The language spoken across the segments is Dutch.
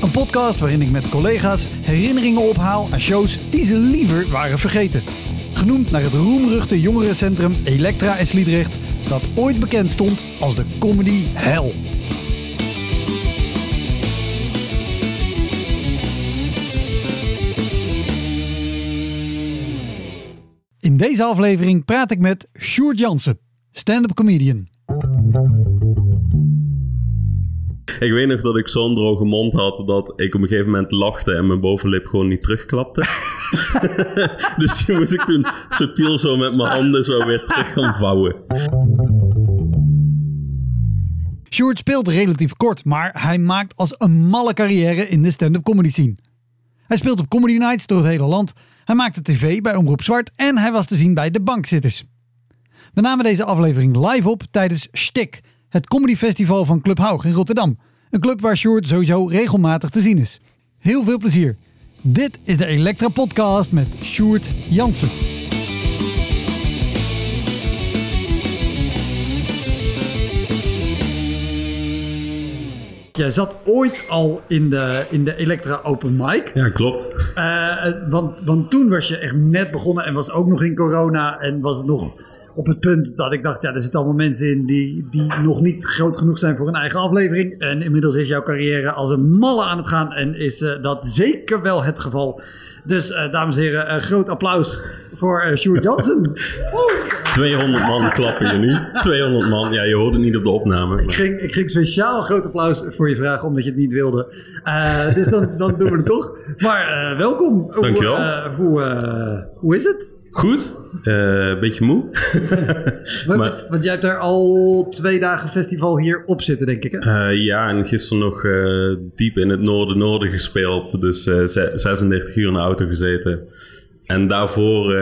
Een podcast waarin ik met collega's herinneringen ophaal aan shows die ze liever waren vergeten. Genoemd naar het roemruchte jongerencentrum Elektra in Sliedrecht, dat ooit bekend stond als de comedy hell. In deze aflevering praat ik met Sjoerd Jansen, stand-up comedian. Ik weet nog dat ik zo'n droge mond had dat ik op een gegeven moment lachte en mijn bovenlip gewoon niet terugklapte. dus die moest ik toen subtiel zo met mijn handen zo weer terug gaan vouwen. Sjoerd speelt relatief kort, maar hij maakt als een malle carrière in de stand-up comedy scene. Hij speelt op comedy nights door het hele land. Hij maakte tv bij Omroep Zwart en hij was te zien bij De Bankzitters. We namen deze aflevering live op tijdens Stik, het comedyfestival van Club Haug in Rotterdam. Een club waar Sjoerd sowieso regelmatig te zien is. Heel veel plezier. Dit is de Elektra Podcast met Sjoerd Jansen. Jij zat ooit al in de, in de Elektra Open Mic. Ja, klopt. Uh, want, want toen was je echt net begonnen en was ook nog in corona en was het nog op het punt dat ik dacht, ja, er zitten allemaal mensen in die, die nog niet groot genoeg zijn voor een eigen aflevering. En inmiddels is jouw carrière als een malle aan het gaan en is uh, dat zeker wel het geval. Dus uh, dames en heren, uh, groot applaus voor uh, Sjoerd Jansen. 200 man klappen je nu. 200 man. Ja, je hoort het niet op de opname. Ik ging, ik ging speciaal een groot applaus voor je vragen, omdat je het niet wilde. dus dan, dan doen we het toch. Maar welkom. Dankjewel. Hoe, hoe, hoe is het? Goed, een uh, beetje moe. maar, maar, want jij hebt daar al twee dagen festival hier op zitten, denk ik. Hè? Uh, ja, en gisteren nog uh, diep in het noorden-noorden gespeeld. Dus 36 uur in de auto gezeten. En daarvoor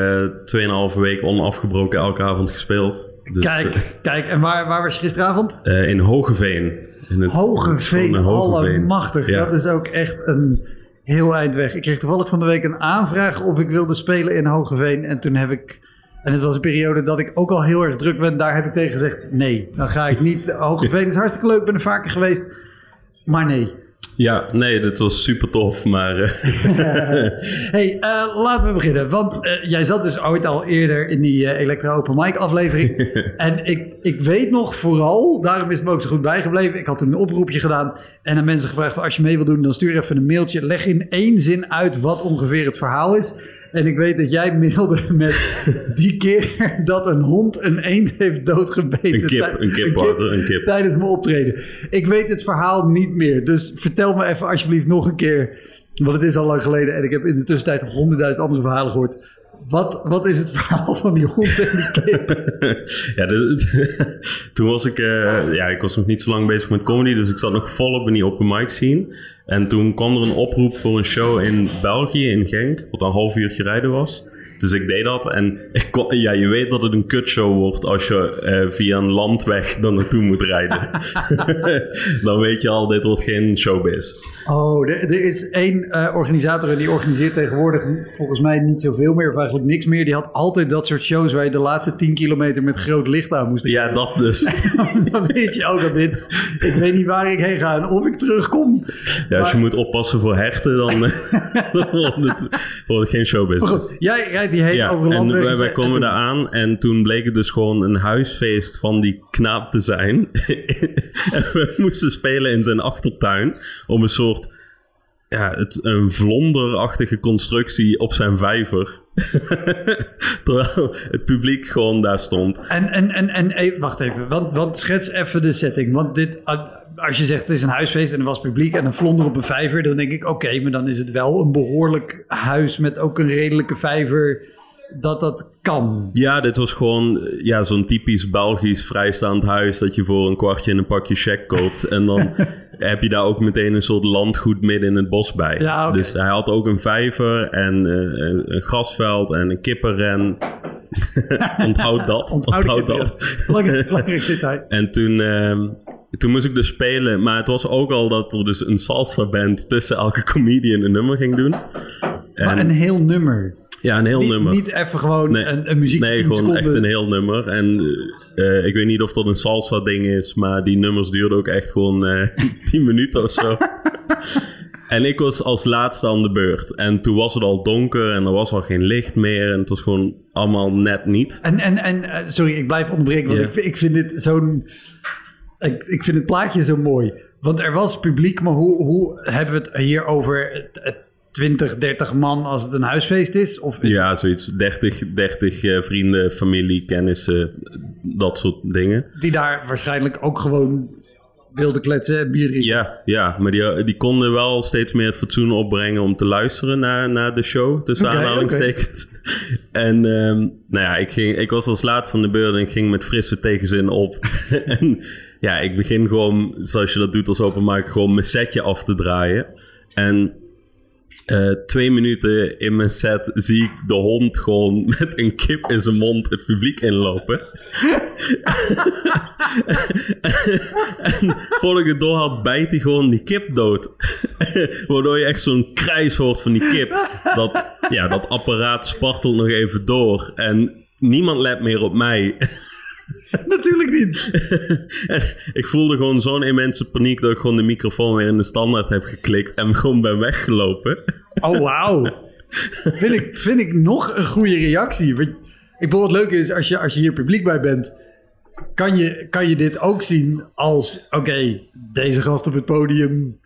2,5 week onafgebroken elke avond gespeeld. Dus, kijk, kijk, en waar, waar was je gisteravond? in Hogeveen. In het, Hogeveen, allemachtig. Ja. Dat is ook echt een heel eind weg. Ik kreeg toevallig van de week een aanvraag of ik wilde spelen in Hogeveen. En toen heb ik. En het was een periode dat ik ook al heel erg druk ben. Daar heb ik tegen gezegd: nee, dan ga ik niet. Hogeveen is hartstikke leuk, ben er vaker geweest. Maar nee. Ja, nee, dat was super tof, maar... Uh... hey, uh, laten we beginnen. Want uh, jij zat dus ooit al eerder in die Electro Open Mic aflevering. en ik, ik weet nog vooral, daarom is het me ook zo goed bijgebleven. Ik had toen een oproepje gedaan en aan mensen gevraagd... Als je mee wil doen, dan stuur even een mailtje. Leg in één zin uit wat ongeveer het verhaal is. En ik weet dat jij mailde met die keer dat een hond een eend heeft doodgebeten. Een kip, een kip, een kip, een kip. Tijdens mijn optreden. Ik weet het verhaal niet meer. Dus vertel me even alsjeblieft nog een keer. Want het is al lang geleden en ik heb in de tussentijd nog honderdduizend andere verhalen gehoord. Wat, wat is het verhaal van die hond en die kip? ja, dus, toen was ik, uh, ja, ik was nog niet zo lang bezig met comedy, dus ik zat nog volop in die open mic scene. En toen kwam er een oproep voor een show in België, in Genk, wat een half uurtje rijden was. Dus ik deed dat en ik kon, ja, je weet dat het een kutshow wordt als je uh, via een landweg er naartoe moet rijden. Dan weet je al, dit wordt geen showbiz. Oh, er, er is één uh, organisator en die organiseert tegenwoordig volgens mij niet zoveel meer of eigenlijk niks meer. Die had altijd dat soort shows waar je de laatste 10 kilometer met groot licht aan moest. Ja, dat dus. Dan weet je ook dat dit, ik weet niet waar ik heen ga en of ik terugkom. Ja, als maar, je moet oppassen voor hechten, dan, dan wordt, het, wordt het geen showbiz. Goed, jij rijdt die heen ja, over en wij, wij komen en daar aan en toen bleek het dus gewoon een huisfeest van die knaap te zijn. en we moesten spelen in zijn achtertuin om een soort ja, het, een vlonderachtige constructie op zijn vijver. Terwijl het publiek gewoon daar stond. En, en, en, en wacht even, want, want schets even de setting. Want dit, als je zegt het is een huisfeest en er was publiek en een vlonder op een vijver, dan denk ik oké, maar dan is het wel een behoorlijk huis met ook een redelijke vijver dat dat kan. Ja, dit was gewoon ja, zo'n typisch Belgisch vrijstaand huis dat je voor een kwartje in een pakje check koopt. En dan heb je daar ook meteen een soort landgoed midden in het bos bij. Ja. Dus hij had ook een vijver en eh, een, een grasveld en een kippenren. Onthoud dat. Onthoud Onthoud dat. Belangrijk, belangrijk detail. En toen, ehm, toen moest ik dus spelen. Maar het was ook al dat er dus een salsa band tussen elke comedian een nummer ging doen. Maar een heel nummer. Ja, een heel Niet, nummer. niet even gewoon Nee. een, een muziek Nee, 10 gewoon seconden. echt een heel nummer. En eh, ik weet niet of dat een salsa ding is, maar die nummers duurden ook echt gewoon eh 10 minuten of zo. en ik was als laatste aan de beurt. En toen was het al donker en er was al geen licht meer. En het was gewoon allemaal net niet. En, en, en eh, sorry, ik blijf onderbreken, want ik, ik vind dit zo'n... Ik, ik vind het plaatje zo mooi. Want er was publiek, maar hoe, hoe hebben we het hier over het- het 20, 30 man als het een huisfeest is? Of is Ja, zoiets. 30, 30 eh, vrienden, familie, kennissen, dat soort dingen. die daar waarschijnlijk ook gewoon wilden kletsen en bier drinken? Ja, ja maar die, die konden wel steeds meer het fatsoen opbrengen om te luisteren naar, naar de show, tussen Oké, aanhalingstekens. En ehm, nou ja, ik, ging, ik was als laatste aan de beurt en ik ging met frisse tegenzin op. en ja, ik begin gewoon, zoals je dat doet als open mic, gewoon mijn setje af te draaien. En eh, twee minuten in mijn set zie ik de hond gewoon met een kip in zijn mond het publiek inlopen. en voordat ik het door had, bijt hij gewoon die kip dood. Waardoor je echt zo'n krijs hoort van die kip. Dat, ja, dat apparaat spartelt nog even door. En niemand let meer op mij. Natuurlijk niet. En ik voelde gewoon zo'n immense paniek dat ik gewoon de microfoon weer in de standaard heb geklikt en gewoon ben weggelopen. Oh, wauw. vind, ik, vind ik nog een goede reactie. Ik bedoel, het leuke is, als je, als je hier publiek bij bent... Kan je, kan je dit ook zien als... Oké, deze gast op het podium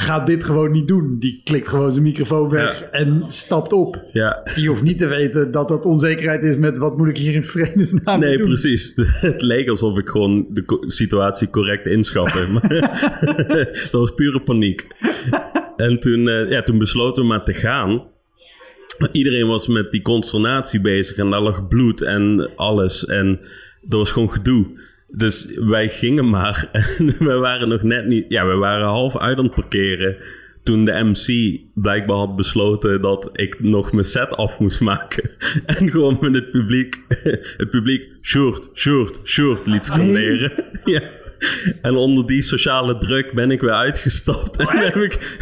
gaat dit gewoon niet doen. Die klikt gewoon zijn microfoon weg Ja. en stapt op. Ja, Je hoeft niet te weten dat dat onzekerheid is met... wat moet ik hier in vredesnaam nee, doen? precies. Het leek alsof ik gewoon de situatie correct inschatte. Dat was pure paniek. En toen, eh, ja, toen besloten we maar te gaan. Iedereen was met die consternatie bezig en daar lag bloed en alles. En dat was gewoon gedoe. Dus wij gingen maar. En we waren nog net niet. Ja, we waren half uit aan het parkeren. Toen de MC blijkbaar had besloten dat ik nog mijn set af moest maken. En gewoon met het publiek. Het publiek. Short, short, short liet scanderen. Ja. En onder die sociale druk ben ik weer uitgestapt. En heb ik,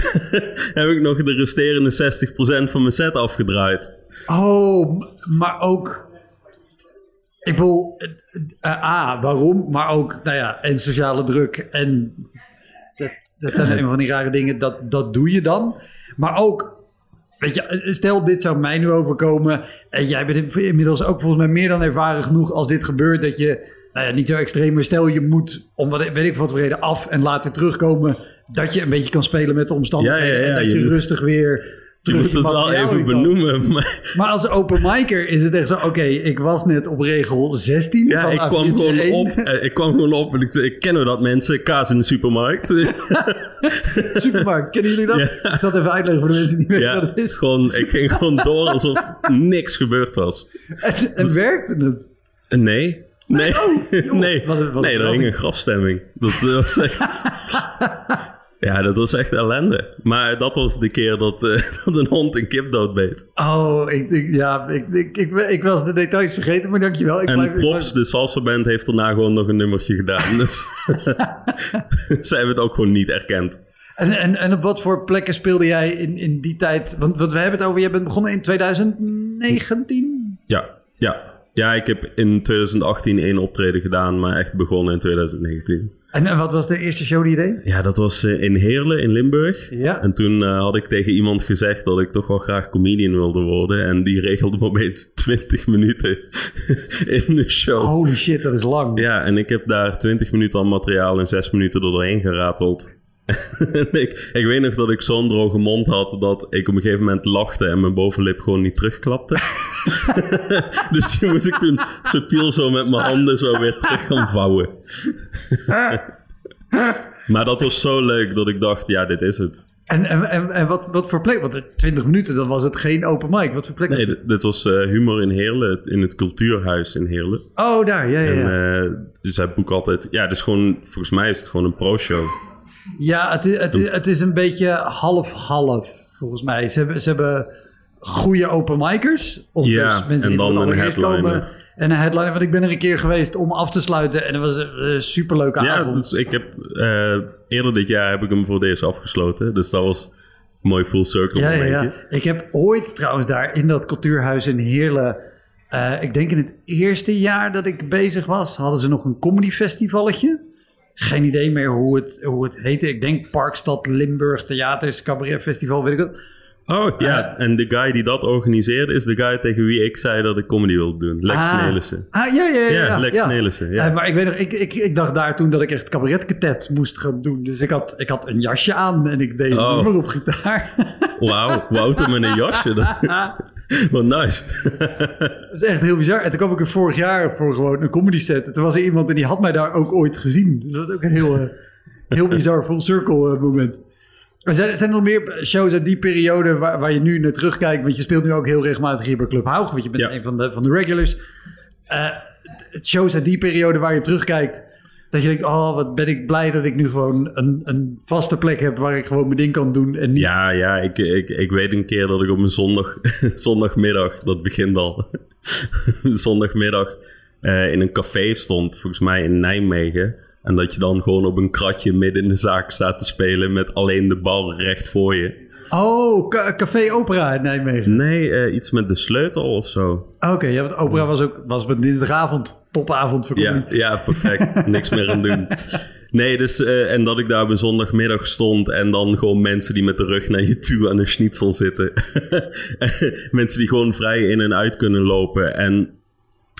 heb ik nog de resterende 60% van mijn set afgedraaid. Oh, maar ook... Ik bedoel, eh, eh, A, waarom? Maar ook, nou ja, en sociale druk. En dat, dat zijn een van die rare dingen, dat, dat doe je dan. Maar ook, weet je, stel dit zou mij nu overkomen. En jij bent inmiddels ook volgens mij meer dan ervaren genoeg als dit gebeurt. Dat je, nou ja, niet zo extreem, maar stel je moet, om wat, weet ik wat voor reden, af en later terugkomen. Dat je een beetje kan spelen met de omstandigheden. Ja, ja, ja, en dat je- rustig weer... Je moet het wel even benoemen. Maar Maar als open micer is het echt zo... Oké, ik was net op regel 16 ja, van ik kwam gewoon 1. op. eh, Ik kwam gewoon op en ik, ik kennen we dat mensen. Kaas in de supermarkt. Supermarkt, kennen jullie dat? Ja. Ik zal het even uitleggen voor de mensen die niet weten ja, wat het is. gewoon, ik ging gewoon door alsof niks gebeurd was. En, en werkte het? Eh, Nee. Nee, Oh, joh. nee. Wat wat nee, daar hing een grafstemming. Dat eh, was echt... ja, dat was echt ellende. Maar dat was de keer dat, eh, dat een hond een kip doodbeet. Oh, ik, ik, ja, ik, ik, ik, ik was de details vergeten, maar dankjewel. Ik En blijf- props, blijf- de salsa band heeft daarna gewoon nog een nummertje gedaan. Dus zij hebben het ook gewoon niet erkend. En, en, en op wat voor plekken speelde jij in, in die tijd? Want, want we hebben het over, jij bent begonnen in 2019? Ja, ja. Ja, ik heb in 2018 één optreden gedaan, maar echt begonnen in 2019. En, en wat was de eerste show die je deed? Ja, dat was eh, in Heerlen in Limburg. Ja. En toen eh, had ik tegen iemand gezegd dat ik toch wel graag comedian wilde worden. En die regelde me opeens 20 minuten in de show. Holy shit, dat is lang. Ja, en ik heb daar 20 minuten aan materiaal en 6 minuten er doorheen gerateld. Ik, ik weet nog dat ik zo'n droge mond had dat ik op een gegeven moment lachte en mijn bovenlip gewoon niet terugklapte. dus die moest ik toen subtiel zo met mijn handen zo weer terug gaan vouwen. maar dat was zo leuk dat ik dacht, ja, dit is het. En, en, en, en wat, wat voor plek? Want eh, 20 minuten, dan was het geen open mic. Wat voor plek Nee, dit, dit was eh, humor in Heerlen, in het cultuurhuis in Heerlen. Oh, daar, ja, ja, ja. En eh, dus hij boekt altijd, ja, is gewoon, volgens mij is het gewoon een pro-show. Ja, het is, het is, het is een beetje half-half volgens mij. Ze hebben, ze hebben goede open micers. Of Ja, dus mensen en die dan het een headliner. En een headliner, want ik ben er een keer geweest om af te sluiten. En dat was een, superleuke Ja, avond. dus ik heb eh, eerder dit jaar heb ik hem voor deze afgesloten. Dus dat was een mooi full circle Ja, ja, momentje. ja. Ik heb ooit trouwens daar in dat cultuurhuis in Heerlen... eh, ik denk in het eerste jaar dat ik bezig was... hadden ze nog een comedy festivalletje. Geen idee meer hoe het, hoe het heette. Ik denk Parkstad Limburg Theaters Cabaret Festival, weet ik wat. Oh ja, en de guy die dat organiseerde is de guy tegen wie ik zei dat ik comedy wilde doen. Lex Ah. Nelissen. Ah, ja, ja, ja. Ja, ja, Lex ja. Nelissen, ja. Eh, maar ik weet nog, ik, ik, ik dacht daar toen dat ik echt cabaretketet moest gaan doen. Dus ik had, ik had een jasje aan en ik deed een Oh. nummer op gitaar. Wauw, Wouter met een jasje. Wat nice. Dat is echt heel bizar. En toen kwam ik er vorig jaar voor gewoon een comedy set. En toen was er iemand en die had mij daar ook ooit gezien. Dus dat was ook een heel, eh, heel bizar full circle eh, moment. Er zijn, zijn er nog meer shows uit die periode waar, waar je nu naar terugkijkt? Want je speelt nu ook heel regelmatig hier bij Club Haug. Want je bent Ja. een van de, van de regulars. Eh, shows uit die periode waar je op terugkijkt. Dat je denkt, oh wat ben ik blij dat ik nu gewoon een, een vaste plek heb waar ik gewoon mijn ding kan doen. En niet Ja, ja, ik, ik, ik weet een keer dat ik op een zondag, zondagmiddag, dat begint al, zondagmiddag eh, in een café stond, volgens mij in Nijmegen. En dat je dan gewoon op een kratje midden in de zaak staat te spelen met alleen de bal recht voor je. Oh, ca- Café Opera in Nijmegen. Nee, eh, iets met de sleutel of zo. Oké, ja, want opera was ook was op dinsdagavond. Topavond voor Ja, ja perfect. Niks meer aan doen. Nee, dus, eh, en dat ik daar op een zondagmiddag stond en dan gewoon mensen die met de rug naar je toe aan een schnitzel zitten. mensen die gewoon vrij in en uit kunnen lopen. En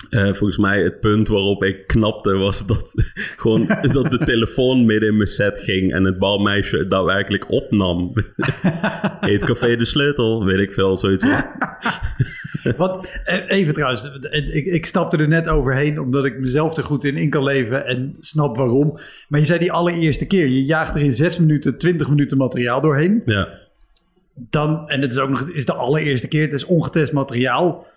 eh, volgens mij het punt waarop ik knapte was dat, gewoon, dat de telefoon midden in mijn set ging en het balmeisje het daadwerkelijk opnam. Eet café de sleutel, weet ik veel, zoiets. Wat, eh, even trouwens, ik, ik stapte er net overheen omdat ik mezelf er goed in in kan leven en snap waarom. Maar je zei die allereerste keer, je jaagt er in 6 minuten, 20 minuten materiaal doorheen. Ja. Dan, en het is ook nog is de allereerste keer, het is ongetest materiaal.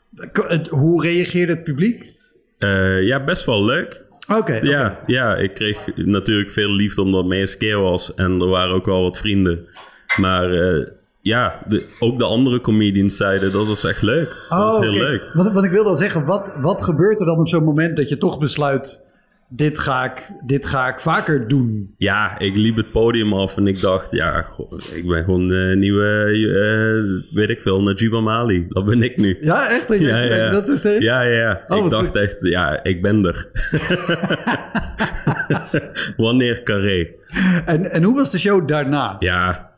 Hoe reageerde het publiek? Eh, ja, best wel leuk. Oké. Ja, ja, ik kreeg natuurlijk veel liefde omdat het mijn eerste keer was. En er waren ook wel wat vrienden. Maar eh, ja, de, ook de andere comedians zeiden dat was echt leuk. Dat was heel Oh, oké. leuk. Want, want ik wilde al zeggen, wat, wat gebeurt er dan op zo'n moment dat je toch besluit, dit ga ik, dit ga ik vaker doen? Ja, ik liep het podium af en ik dacht, ja, ik ben gewoon eh nieuwe, eh, weet ik veel, Najib Amali. Dat ben ik nu. Ja, echt? Ja, ja. dat is de... Ja, ja, ja. Oh, ik dacht goed. echt, ja, ik ben er. Wanneer carré? En, en hoe was de show daarna? Ja.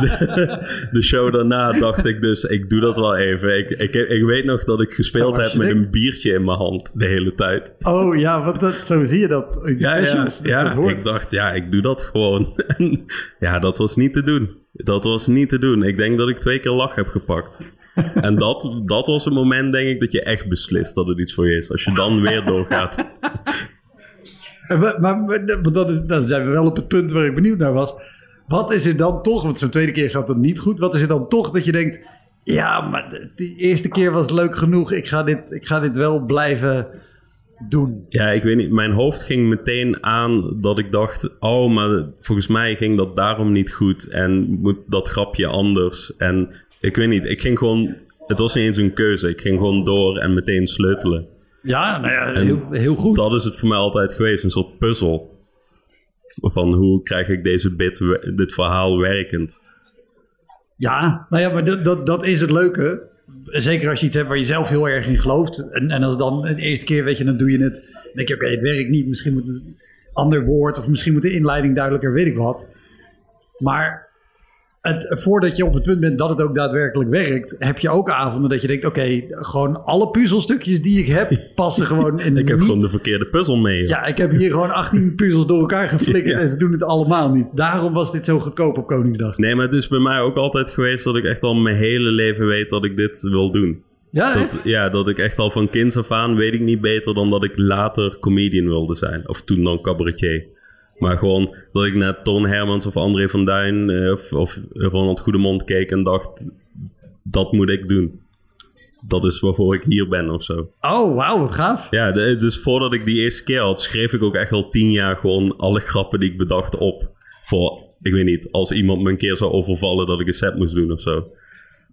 De, de show daarna dacht ik dus, ik doe dat wel even. Ik, ik, ik weet nog dat ik gespeeld heb met denkt. een biertje in mijn hand de hele tijd. Oh ja, want dat, zo zie je dat. Ja, ja, dat hoort. ik dacht, ja, ik doe dat gewoon. En ja, dat was niet te doen. Dat was niet te doen. Ik denk dat ik twee keer lach heb gepakt. En dat, dat was een moment, denk ik, dat je echt beslist dat het iets voor je is. Als je dan weer doorgaat. Maar, maar, dat is, dan zijn we wel op het punt waar ik benieuwd naar was. Wat is er dan toch, want zo'n tweede keer gaat het niet goed. Wat is er dan toch dat je denkt, ja, maar de, eerste keer was leuk genoeg. Ik ga dit, ik ga dit wel blijven doen. Ja, ik weet niet. Mijn hoofd ging meteen aan dat ik dacht: oh, maar volgens mij ging dat daarom niet goed. En moet dat grapje anders. En ik weet niet. Ik ging gewoon. Het was niet eens een keuze. Ik ging gewoon door en meteen sleutelen. Ja, nou ja, heel, heel goed. Dat is het voor mij altijd geweest. Een soort puzzel. Van hoe krijg ik deze bit, dit verhaal werkend? Ja, nou ja, maar dat, dat, dat is het leuke. Zeker als je iets hebt waar je zelf heel erg in gelooft. En, en als dan de eerste keer, weet je, dan doe je het. Dan denk je, oké, het werkt niet. Misschien moet het een ander woord. Of misschien moet de inleiding duidelijker, weet ik wat. Maar het, voordat je op het punt bent dat het ook daadwerkelijk werkt, heb je ook avonden dat je denkt, oké, gewoon alle puzzelstukjes die ik heb, passen gewoon in Ik heb niet. gewoon de verkeerde puzzel mee. Ja, ik heb hier gewoon 18 puzzels door elkaar geflikkerd Ja. en ze doen het allemaal niet. Daarom was dit zo goedkoop op Koningsdag. Nee, maar het is bij mij ook altijd geweest dat ik echt al mijn hele leven weet dat ik dit wil doen. Ja? Dat, ja, dat ik echt al van kinds af aan weet ik niet beter dan dat ik later comedian wilde zijn. Of toen dan cabaretier. Maar gewoon dat ik naar Toon Hermans of André van Duin eh, of, of Ronald Goedemond keek en dacht, dat moet ik doen. dat is waarvoor ik hier ben of zo. Oh, wauw, wat gaaf. Ja, de- dus voordat ik die eerste keer had, schreef ik ook echt al tien jaar gewoon alle grappen die ik bedacht op. Voor, ik weet niet, als iemand me een keer zou overvallen dat ik een set moest doen of zo.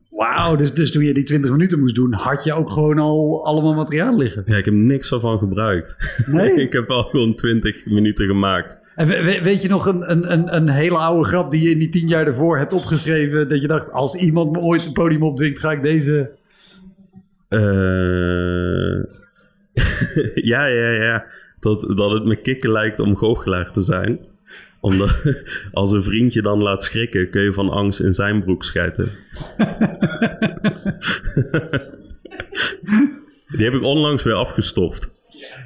Wauw, dus, dus toen je die 20 minuten moest doen, had je ook gewoon al allemaal materiaal liggen. Ja, ik heb niks ervan gebruikt. Nee? ik heb wel gewoon 20 minuten gemaakt. En we- we- weet je nog een, een, een, een hele oude grap die je in die tien jaar daarvoor hebt opgeschreven? Dat je dacht, als iemand me ooit het podium opdringt, ga ik deze... Eh, ja, ja, ja. Dat, dat het me kicken lijkt om goochelaar te zijn. Omdat als een vriendje dan laat schrikken, kun je van angst in zijn broek schijten. Die heb ik onlangs weer afgestoft.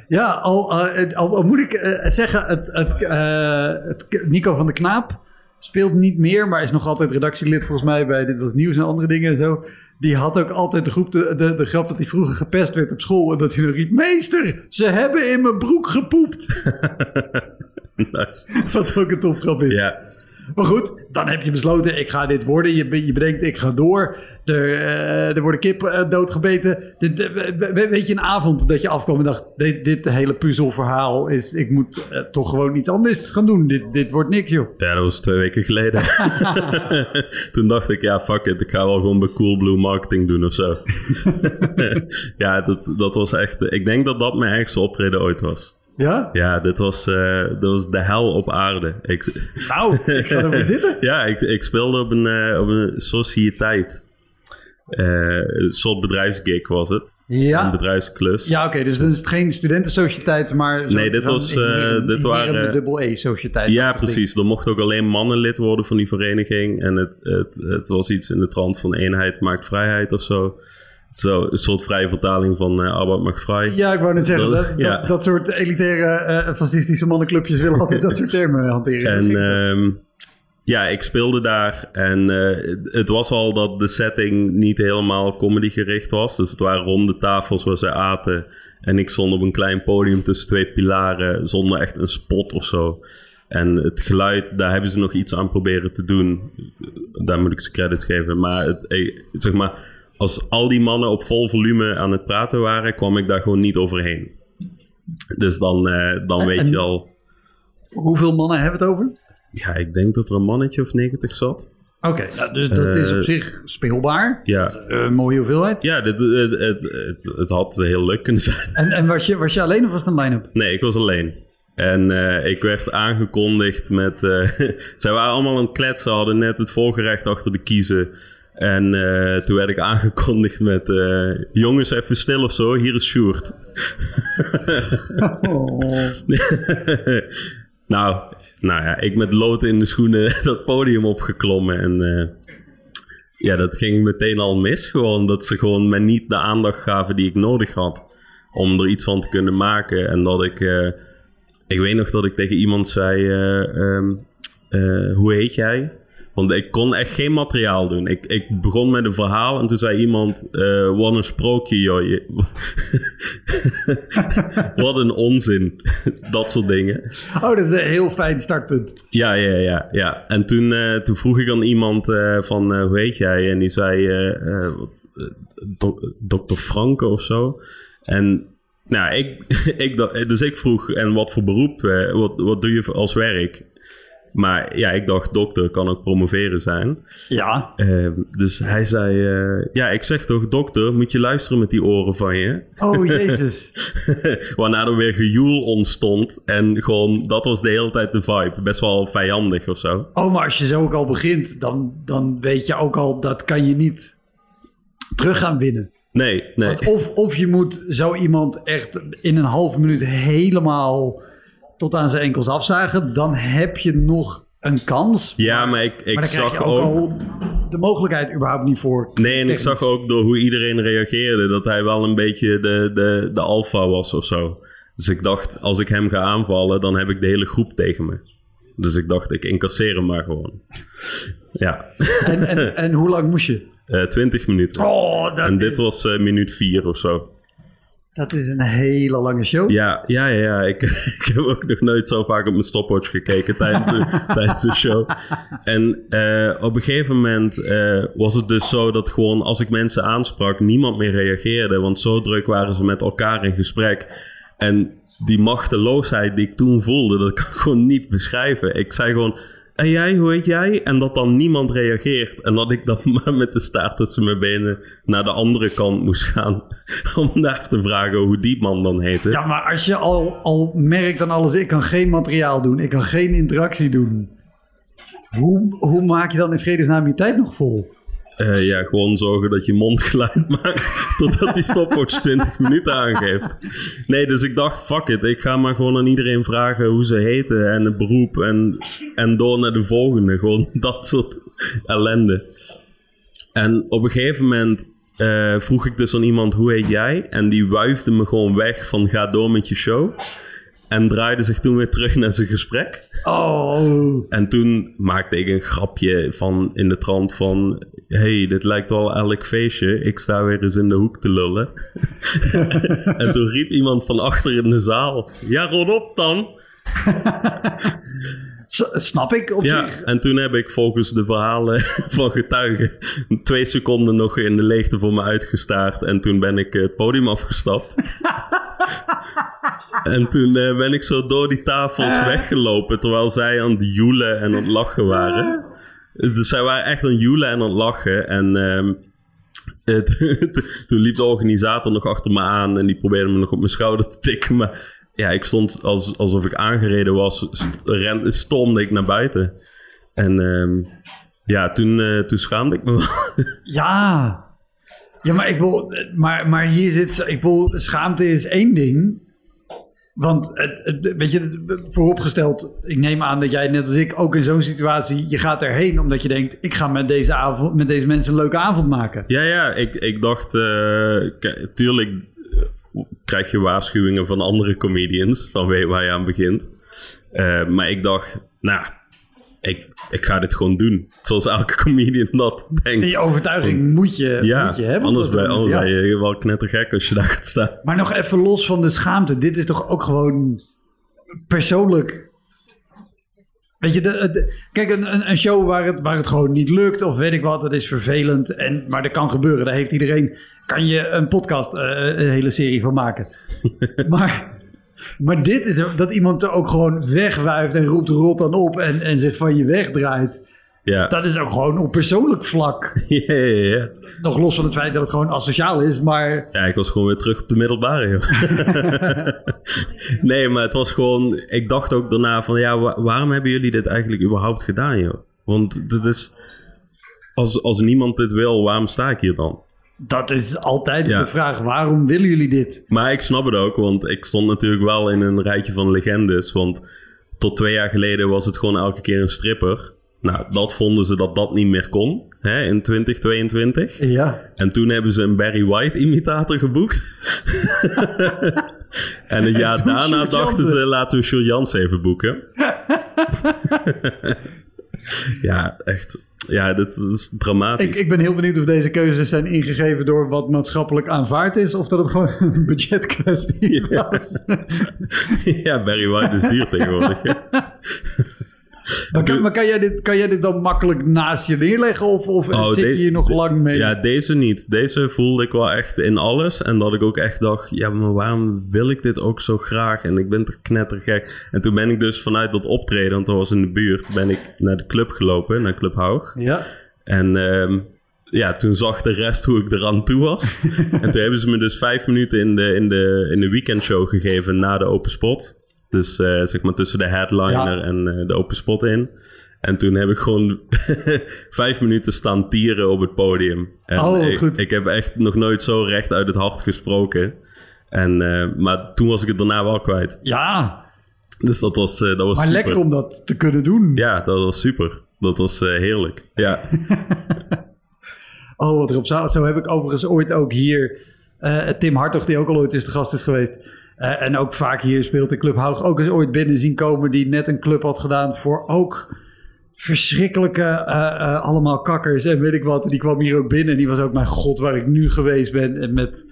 Ja, al, eh, al, al moet ik eh, zeggen, het, het, eh, het, Nico van der Knaap speelt niet meer, maar is nog altijd redactielid volgens mij bij Dit Was Nieuws en andere dingen en zo. Die had ook altijd de, groep, de, de, de grap dat hij vroeger gepest werd op school en dat hij dan riep, meester, ze hebben in mijn broek gepoept. nice. Wat ook een topgrap is. Ja, Maar goed, dan heb je besloten, ik ga dit worden. Je, je bedenkt, ik ga door. Er, er worden kippen eh, doodgebeten. Dit, weet je, een avond dat je afkwam en dacht... dit, dit hele puzzelverhaal is... ik moet eh, toch gewoon iets anders gaan doen. Dit, dit wordt niks, joh. ja, dat was twee weken geleden. Toen dacht ik, ja, fuck it. Ik ga wel gewoon bij Coolblue marketing doen of zo. ja, dat, dat was echt... Ik denk dat dat mijn ergste optreden ooit was. Ja? Ja, dit was, eh, dit was de hel op aarde. Ik, Nou, ik ga ervoor zitten. ja, ik, ik speelde op een, eh, op een sociëteit. Eh, een soort bedrijfsgig was het. Een Ja, bedrijfsklus. ja oké. dus dan is het geen studentensociëteit, maar... Zo, Nee, dit was, heren- dit waren- met dubbel E-sociëteit. Ja, precies. Er mochten ook alleen mannen lid worden van die vereniging. En het, het, het was iets in de trant van eenheid maakt vrijheid of zo. Zo, een soort vrije vertaling van arbeid maakt vrij. Ja, ik wou net zeggen, Dat- dat, dat, soort elitaire eh, fascistische mannenclubjes willen altijd dat soort termen hanteren. En ehm, ja, ik speelde daar en eh, het was al dat de setting niet helemaal comedy gericht was. Dus het waren ronde tafels waar ze aten. En ik stond op een klein podium tussen twee pilaren zonder echt een spot of zo. En het geluid, daar hebben ze nog iets aan proberen te doen. Daar moet ik ze credits geven. Maar, het, zeg maar als al die mannen op vol volume aan het praten waren, kwam ik daar gewoon niet overheen. Dus dan, eh, dan weet je al... Hoeveel mannen hebben we het over? Ja, ik denk dat er een mannetje of 90 zat. Oké, nou, dus dat is op Eh, zich speelbaar. Ja, Eh, Een mooie hoeveelheid. ja dit, het, het, het, het had heel leuk kunnen zijn. En, en was, je, was je alleen of was het een line-up? Nee, ik was alleen. En ik werd aangekondigd met... eh zij waren allemaal aan het kletsen, hadden net het voorgerecht achter de kiezen. En eh, toen werd ik aangekondigd met... eh, jongens, even stil of zo, hier is Sjoerd. Nou, nou ja, ik met lood in de schoenen dat podium opgeklommen. En eh, ja, dat ging meteen al mis. Gewoon dat ze gewoon me niet de aandacht gaven die ik nodig had. Om er iets van te kunnen maken. En dat ik... ik weet nog dat ik tegen iemand zei... eh, ehm, eh, hoe heet jij? Want ik kon echt geen materiaal doen. Ik, ik begon met een verhaal en toen zei iemand... eh, wat een sprookje, joh. Wat een onzin. dat soort dingen. oh, dat is een heel fijn startpunt. Ja, ja, ja. ja. En toen, eh, toen vroeg ik aan iemand eh, van, hoe heet jij? En die zei, dok- dokter Franke of zo. En nou, ik, ik, dus ik vroeg, en wat voor beroep, wat, wat doe je als werk? Maar ja, ik dacht, dokter kan ook promoveren zijn. Ja. Eh, dus hij zei, eh, ja, ik zeg toch, dokter, moet je luisteren met die oren van je. Oh, jezus. Waarna er weer gejoel ontstond. En gewoon, dat was de hele tijd de vibe. Best wel vijandig of zo. Oh, maar als je zo ook al begint, dan, dan weet je ook al, dat kan je niet terug gaan winnen. Nee, nee. Want of, of je moet zo iemand echt in een half minuut helemaal tot aan zijn enkels afzagen, dan heb je nog een kans. Ja, maar ik, ik maar zag je ook, de mogelijkheid überhaupt niet voor. Nee, en ik zag ook door hoe iedereen reageerde... dat hij wel een beetje de, de, de alfa was of zo. Dus ik dacht, als ik hem ga aanvallen... dan heb ik de hele groep tegen me. Dus ik dacht, ik incasseer hem maar gewoon. Ja, En, en, en hoe lang moest je? Eh 20 minuten. Oh, dat en dit is- was eh, minuut 4 of zo. Dat is een hele lange show. Ja, ja, ja. Ik, ik heb ook nog nooit zo vaak op mijn stopwatch gekeken tijdens de, tijdens de show. En uh, op een gegeven moment uh, was het dus zo dat gewoon als ik mensen aansprak, niemand meer reageerde. Want zo druk waren ze met elkaar in gesprek. En die machteloosheid die ik toen voelde, dat kan ik gewoon niet beschrijven. Ik zei gewoon en jij, hoe heet jij? En dat dan niemand reageert. En dat ik dan maar met de staart tussen mijn benen naar de andere kant moest gaan. Om daar te vragen hoe die man dan heette. Ja, maar als je al, al merkt aan alles, ik kan geen materiaal doen. Ik kan geen interactie doen. Hoe, hoe maak je dan in vredesnaam je tijd nog vol? Uh, ja, gewoon zorgen dat je mondgeluid maakt totdat die stopwatch 20 minuten aangeeft. Nee, dus ik dacht, fuck it. Ik ga maar gewoon aan iedereen vragen hoe ze heten en het beroep en, en door naar de volgende. Gewoon dat soort ellende. En op een gegeven moment uh, vroeg ik dus aan iemand, hoe heet jij? En die wuifde me gewoon weg van ga door met je show. En draaide zich toen weer terug naar zijn gesprek. Oh. En toen maakte ik een grapje van in de trant van... hey, dit lijkt wel elk feestje. Ik sta weer eens in de hoek te lullen. en toen riep iemand van achter in de zaal... Ja, rot op dan! Snap ik op ja, zich. en toen heb ik volgens de verhalen van getuigen... twee seconden nog in de leegte voor me uitgestaard. En toen ben ik het podium afgestapt. En toen uh, ben ik zo door die tafels weggelopen. Terwijl zij aan het joelen en aan het lachen waren. Dus zij waren echt aan het joelen en aan het lachen. En um, toen liep de organisator nog achter me aan. En die probeerde me nog op mijn schouder te tikken. Maar ja, ik stond als, alsof ik aangereden was. St ren, stormde ik naar buiten. En um, ja, toen, uh, toen schaamde ik me wel. Ja. Ja, maar ik wil, maar, maar hier zit, ik wil, schaamte is één ding. Want het, weet je, vooropgesteld, ik neem aan dat jij net als ik ook in zo'n situatie, je gaat erheen omdat je denkt, ik ga met deze, avond, met deze mensen een leuke avond maken. Ja, ja, ik, ik dacht, uh, tuurlijk krijg je waarschuwingen van andere comedians van waar je aan begint. Uh, maar ik dacht, nou, ik, ik ga dit gewoon doen. Zoals elke comedian dat denkt. Die overtuiging moet je, ja, moet je hebben. Anders, ben, anders ja. ben je wel knettergek als je daar gaat staan. Maar nog even los van de schaamte. Dit is toch ook gewoon persoonlijk... Weet je, de, de, kijk, een, een show waar het, waar het gewoon niet lukt of weet ik wat, dat is vervelend. En, maar dat kan gebeuren. Daar heeft iedereen... Kan je een podcast, uh, een hele serie van maken. maar... Maar dit is dat iemand er ook gewoon wegwuift en roept rot dan op en, en zich van je wegdraait. Ja. Dat is ook gewoon op persoonlijk vlak. Ja, ja, ja. Nog los van het feit dat het gewoon asociaal is, maar... Ja, ik was gewoon weer terug op de middelbare, joh. nee, maar het was gewoon... Ik dacht ook daarna van, ja, waarom hebben jullie dit eigenlijk überhaupt gedaan, joh? Want dit is... Als, als niemand dit wil, waarom sta ik hier dan? Dat is altijd ja. de vraag. Waarom willen jullie dit? Maar ik snap het ook, want ik stond natuurlijk wel in een rijtje van legendes. Want tot twee jaar geleden was het gewoon elke keer een stripper. Nou, dat vonden ze dat dat niet meer kon hè, in 2022. Ja. En toen hebben ze een Barry White imitator geboekt. en het jaar daarna dachten ze, laten we Jules Jans even boeken. ja, echt. Ja, dat is dramatisch. Ik, ik ben heel benieuwd of deze keuzes zijn ingegeven door wat maatschappelijk aanvaard is, of dat het gewoon een budgetkwestie was. ja, Barry White is duur tegenwoordig. Maar, kan, maar kan, jij dit, kan jij dit dan makkelijk naast je neerleggen of, of oh, zit je hier nog lang mee? Ja, deze niet. Deze voelde ik wel echt in alles. En dat ik ook echt dacht, ja, maar waarom wil ik dit ook zo graag? En ik ben toch knettergek. En toen ben ik dus vanuit dat optreden, want dat was in de buurt, ben ik naar de club gelopen, naar Club Haug. Ja. En um, ja, toen zag de rest hoe ik eraan toe was. en toen hebben ze me dus vijf minuten in de, in de, in de weekendshow gegeven na de open spot. Dus uh, zeg maar tussen de headliner ja. en uh, de open spot in. En toen heb ik gewoon vijf minuten staan tieren op het podium. En oh, ik, goed. ik heb echt nog nooit zo recht uit het hart gesproken. En, uh, maar toen was ik het daarna wel kwijt. Ja. Dus dat was, dat was Maar super. lekker om dat te kunnen doen. Ja, dat was super. Dat was heerlijk. Ja. oh, wat erop staat. Zo heb ik overigens ooit ook hier... Tim Hartog, die ook al ooit is de gast is geweest... Uh, en ook vaak hier speelt de Club Haug ook eens ooit binnen zien komen... die net een club had gedaan voor ook verschrikkelijke uh, uh, allemaal kakkers en weet ik wat. Die kwam hier ook binnen en die was ook, mijn god, waar ik nu geweest ben. En met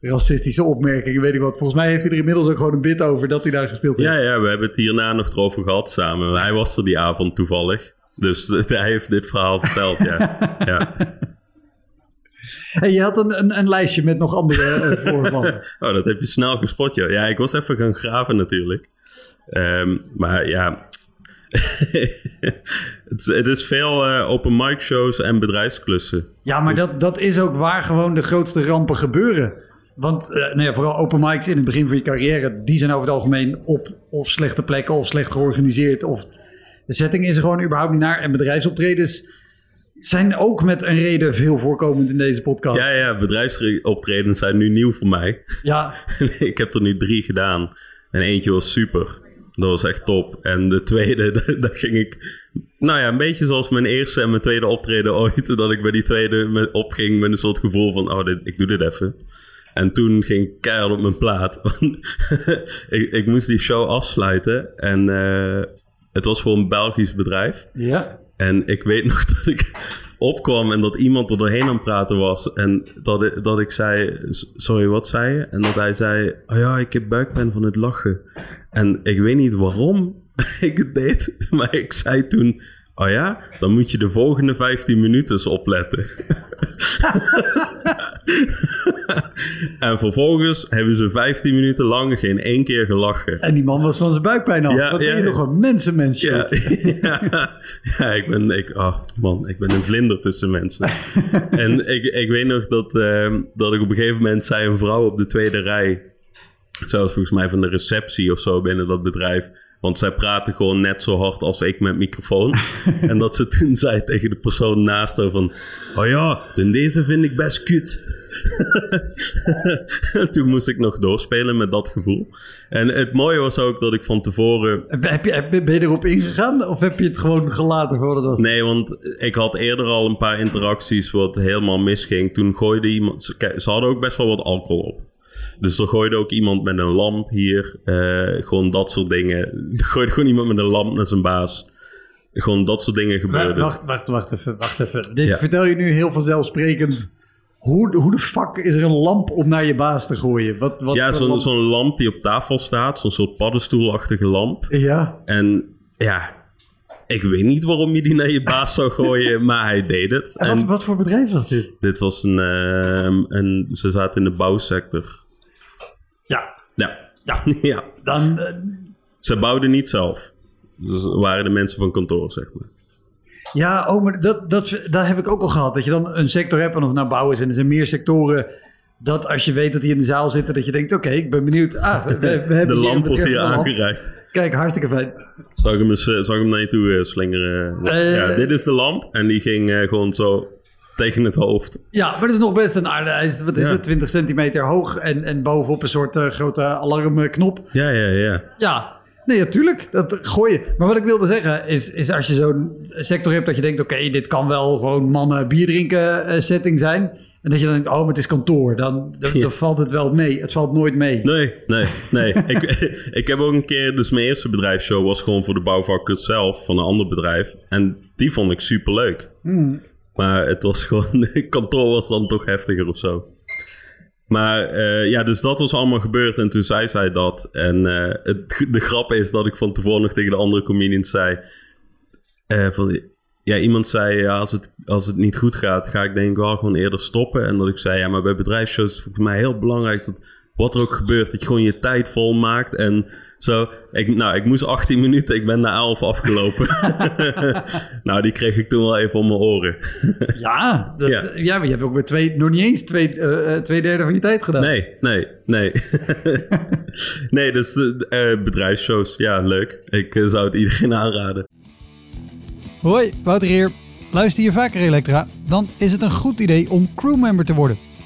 racistische opmerkingen, weet ik wat. Volgens mij heeft hij er inmiddels ook gewoon een bit over dat hij daar gespeeld heeft. Ja, ja, we hebben het hierna nog erover gehad samen. Hij was er die avond toevallig. Dus hij heeft dit verhaal verteld, ja. ja. Hey, je had een, een, een lijstje met nog andere uh, voorvallen. oh, dat heb je snel gespot, joh. Ja, ik was even gaan graven natuurlijk. Um, maar ja, het, het, is veel uh, open mic shows en bedrijfsklussen. Ja, maar dat, dat is ook waar gewoon de grootste rampen gebeuren. Want uh, nou ja, vooral open mics in het begin van je carrière, die zijn over het algemeen op of slechte plekken of slecht georganiseerd. Of de setting is er gewoon überhaupt niet naar. En bedrijfsoptredens zijn ook met een reden veel voorkomend in deze podcast. Ja, ja, bedrijfsoptredens zijn nu nieuw voor mij. Ja. ik heb er nu drie gedaan. En eentje was super. Dat was echt top. En de tweede, daar ging ik... Nou ja, een beetje zoals mijn eerste en mijn tweede optreden ooit. Dat ik bij die tweede opging met een soort gevoel van... Oh, dit, ik doe dit even. En toen ging ik keihard op mijn plaat. ik, ik, moest die show afsluiten. En uh, het was voor een Belgisch bedrijf. Ja. En ik weet nog dat ik opkwam en dat iemand er doorheen aan het praten was. En dat ik, dat ik zei, sorry, wat zei je? En dat hij zei, oh ja, ik heb buikpijn van het lachen. En ik weet niet waarom ik het deed, maar ik zei toen, oh ja, dan moet je de volgende 15 minuten opletten. en vervolgens hebben ze 15 minuten lang geen één keer gelachen. En die man was van zijn buikpijn af. Ja, Wat ja, ben je toch een mensenmens, ja, ja, ja, ik ben, ik, oh man, ik ben een vlinder tussen mensen. en ik, ik weet nog dat, uh, dat ik op een gegeven moment zei een vrouw op de tweede rij, zelfs volgens mij van de receptie of zo binnen dat bedrijf want zij praten gewoon net zo hard als ik met microfoon. en dat ze toen zei tegen de persoon naast haar van... Oh ja, deze vind ik best kut. toen moest ik nog doorspelen met dat gevoel. En het mooie was ook dat ik van tevoren... Heb je, heb, ben je erop ingegaan of heb je het gewoon gelaten voor het was? Nee, want ik had eerder al een paar interacties wat helemaal misging. Toen gooide iemand... Ze hadden ook best wel wat alcohol op. Dus er gooide ook iemand met een lamp hier. Uh, gewoon dat soort dingen. Er gooide gewoon iemand met een lamp naar zijn baas. Gewoon dat soort dingen gebeurden. Wacht, wacht, wacht even. Wacht even. Dit ja. vertel je nu heel vanzelfsprekend. Hoe, hoe de fuck is er een lamp om naar je baas te gooien? Wat, wat, ja, zo'n zo'n lamp die op tafel staat. Zo'n soort paddenstoelachtige lamp. Ja. En ja, ik weet niet waarom je die naar je baas zou gooien, maar hij deed het. En, wat, wat, voor bedrijf was dit? Dit was een, uh, een... Ze zaten in de bouwsector. Ja. Ja. Ja. ja. Dan... Uh... Ze bouwden niet zelf. Dus waren de mensen van kantoor, zeg maar. Ja, oh, maar dat, dat, dat heb ik ook al gehad. Dat je dan een sector hebt, en of nou bouwen is en er zijn meer sectoren dat als je weet dat die in de zaal zitten, dat je denkt: oké, ik ben benieuwd. Ah, we, we hebben de lamp wordt hier aangereikt. Kijk, hartstikke fijn. Zal ik hem, eens, zal ik hem naar je toe uh, slingeren? Uh, ja, dit is de lamp en die ging gewoon zo tegen het hoofd. Ja, maar dat is nog best een aarde. Hij is, wat is ja. het, 20 centimeter hoog en, en bovenop een soort grote alarmknop. Ja, ja, ja. Ja, Nee, natuurlijk. Dat gooien. Maar wat ik wilde zeggen is, is als je zo'n sector hebt dat je denkt: oké, dit kan wel gewoon mannen bier drinken setting zijn. En dat je dan denkt, oh, maar het is kantoor. Dan, dan, valt het wel mee. Het valt nooit mee. Nee, nee, nee. ik, ik heb ook een keer... Dus mijn eerste bedrijfsshow was gewoon voor de bouwvakkers zelf. Van een ander bedrijf. En die vond ik superleuk. Mm. Maar het was gewoon... kantoor was dan toch heftiger of zo. Maar uh, ja, dus dat was allemaal gebeurd. En toen zei zij dat. En uh, het, de grap is dat ik van tevoren nog tegen de andere comedians zei... Uh, van, ja, iemand zei, ja, als, het, als het niet goed gaat, ga ik denk ik wel gewoon eerder stoppen. En dat ik zei, ja, maar bij bedrijfsshows is het voor mij heel belangrijk dat wat er ook gebeurt, dat je gewoon je tijd vol maakt. En zo, ik, nou, ik moest 18 minuten, ik ben naar 11 afgelopen. nou, die kreeg ik toen wel even om mijn oren. ja, dat, ja. ja, maar je hebt ook met twee, nog niet eens twee, uh, twee derde van je tijd gedaan. Nee, nee, nee. nee, dus uh, bedrijfsshows, ja, leuk. Ik uh, zou het iedereen aanraden. Hoi, Wouter hier. Luister je vaker Elektra? Dan is het een goed idee om crewmember te worden.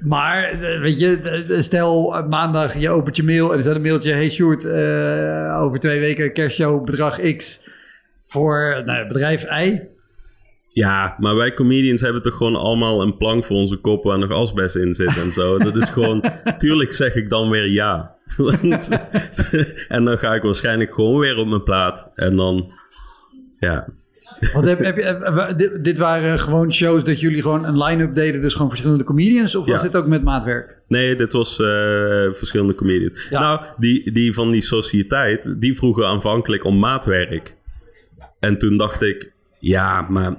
Maar eh, weet je, eh, stel eh, maandag je opent je mail en er staat een mailtje. Hey Sjoerd, over twee weken kerstshow bedrag X voor nou, bedrijf Y. Ja, maar wij comedians hebben toch gewoon allemaal een plank voor onze kop waar nog asbest in zit en zo. Dat is gewoon, tuurlijk zeg ik dan weer ja. En dan ga ik waarschijnlijk gewoon weer op mijn plaat. En dan, ja. Want heb, heb je, eh, dit, dit waren gewoon shows dat jullie gewoon een line-up deden, dus gewoon verschillende comedians? Of was dit ook met maatwerk? Nee, dit was eh, verschillende comedians. Ja. Nou, die, die van die sociëteit, die vroegen aanvankelijk om maatwerk. En toen dacht ik, ja, maar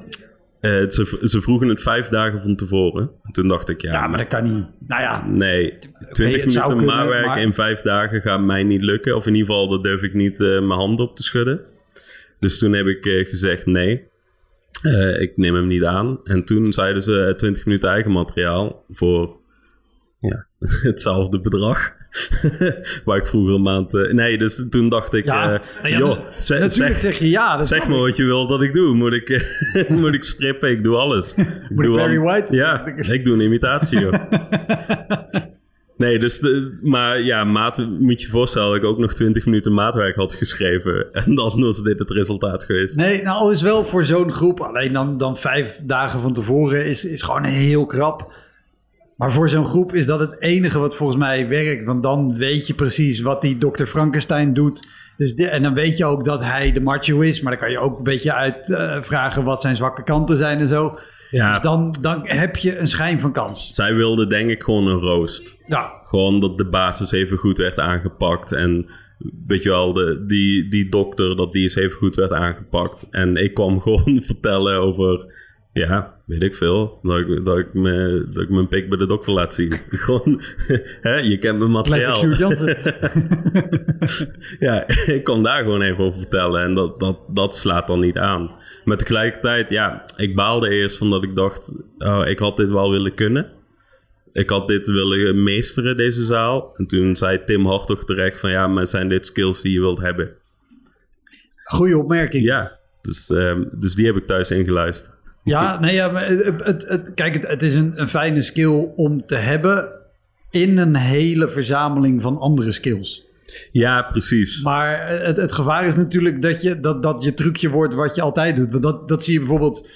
eh, ze, ze vroegen het vijf dagen van tevoren. En toen dacht ik, ja, Ja, maar dat kan niet. Nou ja, Nee, 20 het zou minuten maatwerk maar- in vijf dagen gaat mij niet lukken. Of in ieder geval, daar durf ik niet eh, mijn hand op te schudden. Dus toen heb ik eh, gezegd nee. Eh, ik neem hem niet aan. En toen zeiden ze eh, 20 minuten eigen materiaal voor ja, hetzelfde bedrag. Waar ik vroeger een maand... eh, nee, dus toen dacht ik... Ja, eh, nou ja, joh, zeg, zeg je ja. Dat zeg ik. wat je wil dat ik doe. Moet ik, eh, moet ik strippen? Ik doe alles. Moet ik doe Barry al- White? Ja, ik doe een imitatie, joh. Nee, dus de, maar ja, maat, moet je voorstellen dat ik ook nog 20 minuten maatwerk had geschreven. En dan was dit het resultaat geweest. Nee, nou is wel voor zo'n groep, alleen dan, dan vijf dagen van tevoren, is, is gewoon heel krap. Maar voor zo'n groep is dat het enige wat volgens mij werkt. Want dan weet je precies wat die Dr. Frankenstein doet. Dus en dan weet je ook dat hij de macho is. Maar dan kan je ook een beetje uitvragen wat zijn zwakke kanten zijn en zo. Ja, Dus dan, dan heb je een schijn van kans. zij wilde denk ik gewoon een roost. Ja, Gewoon dat de basis even goed werd aangepakt. En weet je wel, de, die, die dokter, dat die eens even goed werd aangepakt. En ik kwam gewoon vertellen over, ja, weet ik veel. Dat ik, dat ik, me, dat ik mijn pik bij de dokter laat zien. gewoon, hè, je kent mijn materiaal. Ja, ik kon daar gewoon even over vertellen. En dat, dat, dat slaat dan niet aan. Maar tegelijkertijd, ja, ik baalde eerst van dat ik dacht... Oh, ik had dit wel willen kunnen. Ik had dit willen meesteren, deze zaal. En toen zei Tim Hartog terecht van... Ja, maar zijn dit skills die je wilt hebben? Goeie opmerking. Ja, dus, ehm, dus die heb ik thuis ingeluisterd. Ja, nee, ja, maar het, het, het- kijk, het, het is een, een fijne skill om te hebben in een hele verzameling van andere skills. Ja, precies. Maar het, het gevaar is natuurlijk dat je, dat, dat je trucje wordt wat je altijd doet. Want dat, dat zie je bijvoorbeeld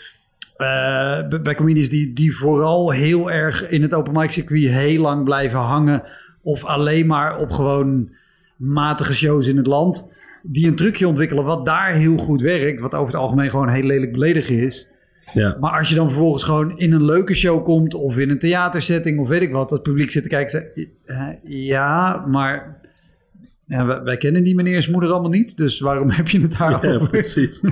eh, bij- comedians die, die vooral heel erg in het open mic circuit heel lang blijven hangen. Of alleen maar op gewoon matige shows in het land. Die een trucje ontwikkelen wat daar heel goed werkt. Wat over het algemeen gewoon heel lelijk beledigen is. Ja, Maar als je dan vervolgens gewoon in een leuke show komt of in een theatersetting of weet ik wat, dat publiek zit te kijken, zegt, "Eh, ja, maar ja, wij, wij kennen die meneers moeder allemaal niet, dus waarom heb je het ja daarover? precies.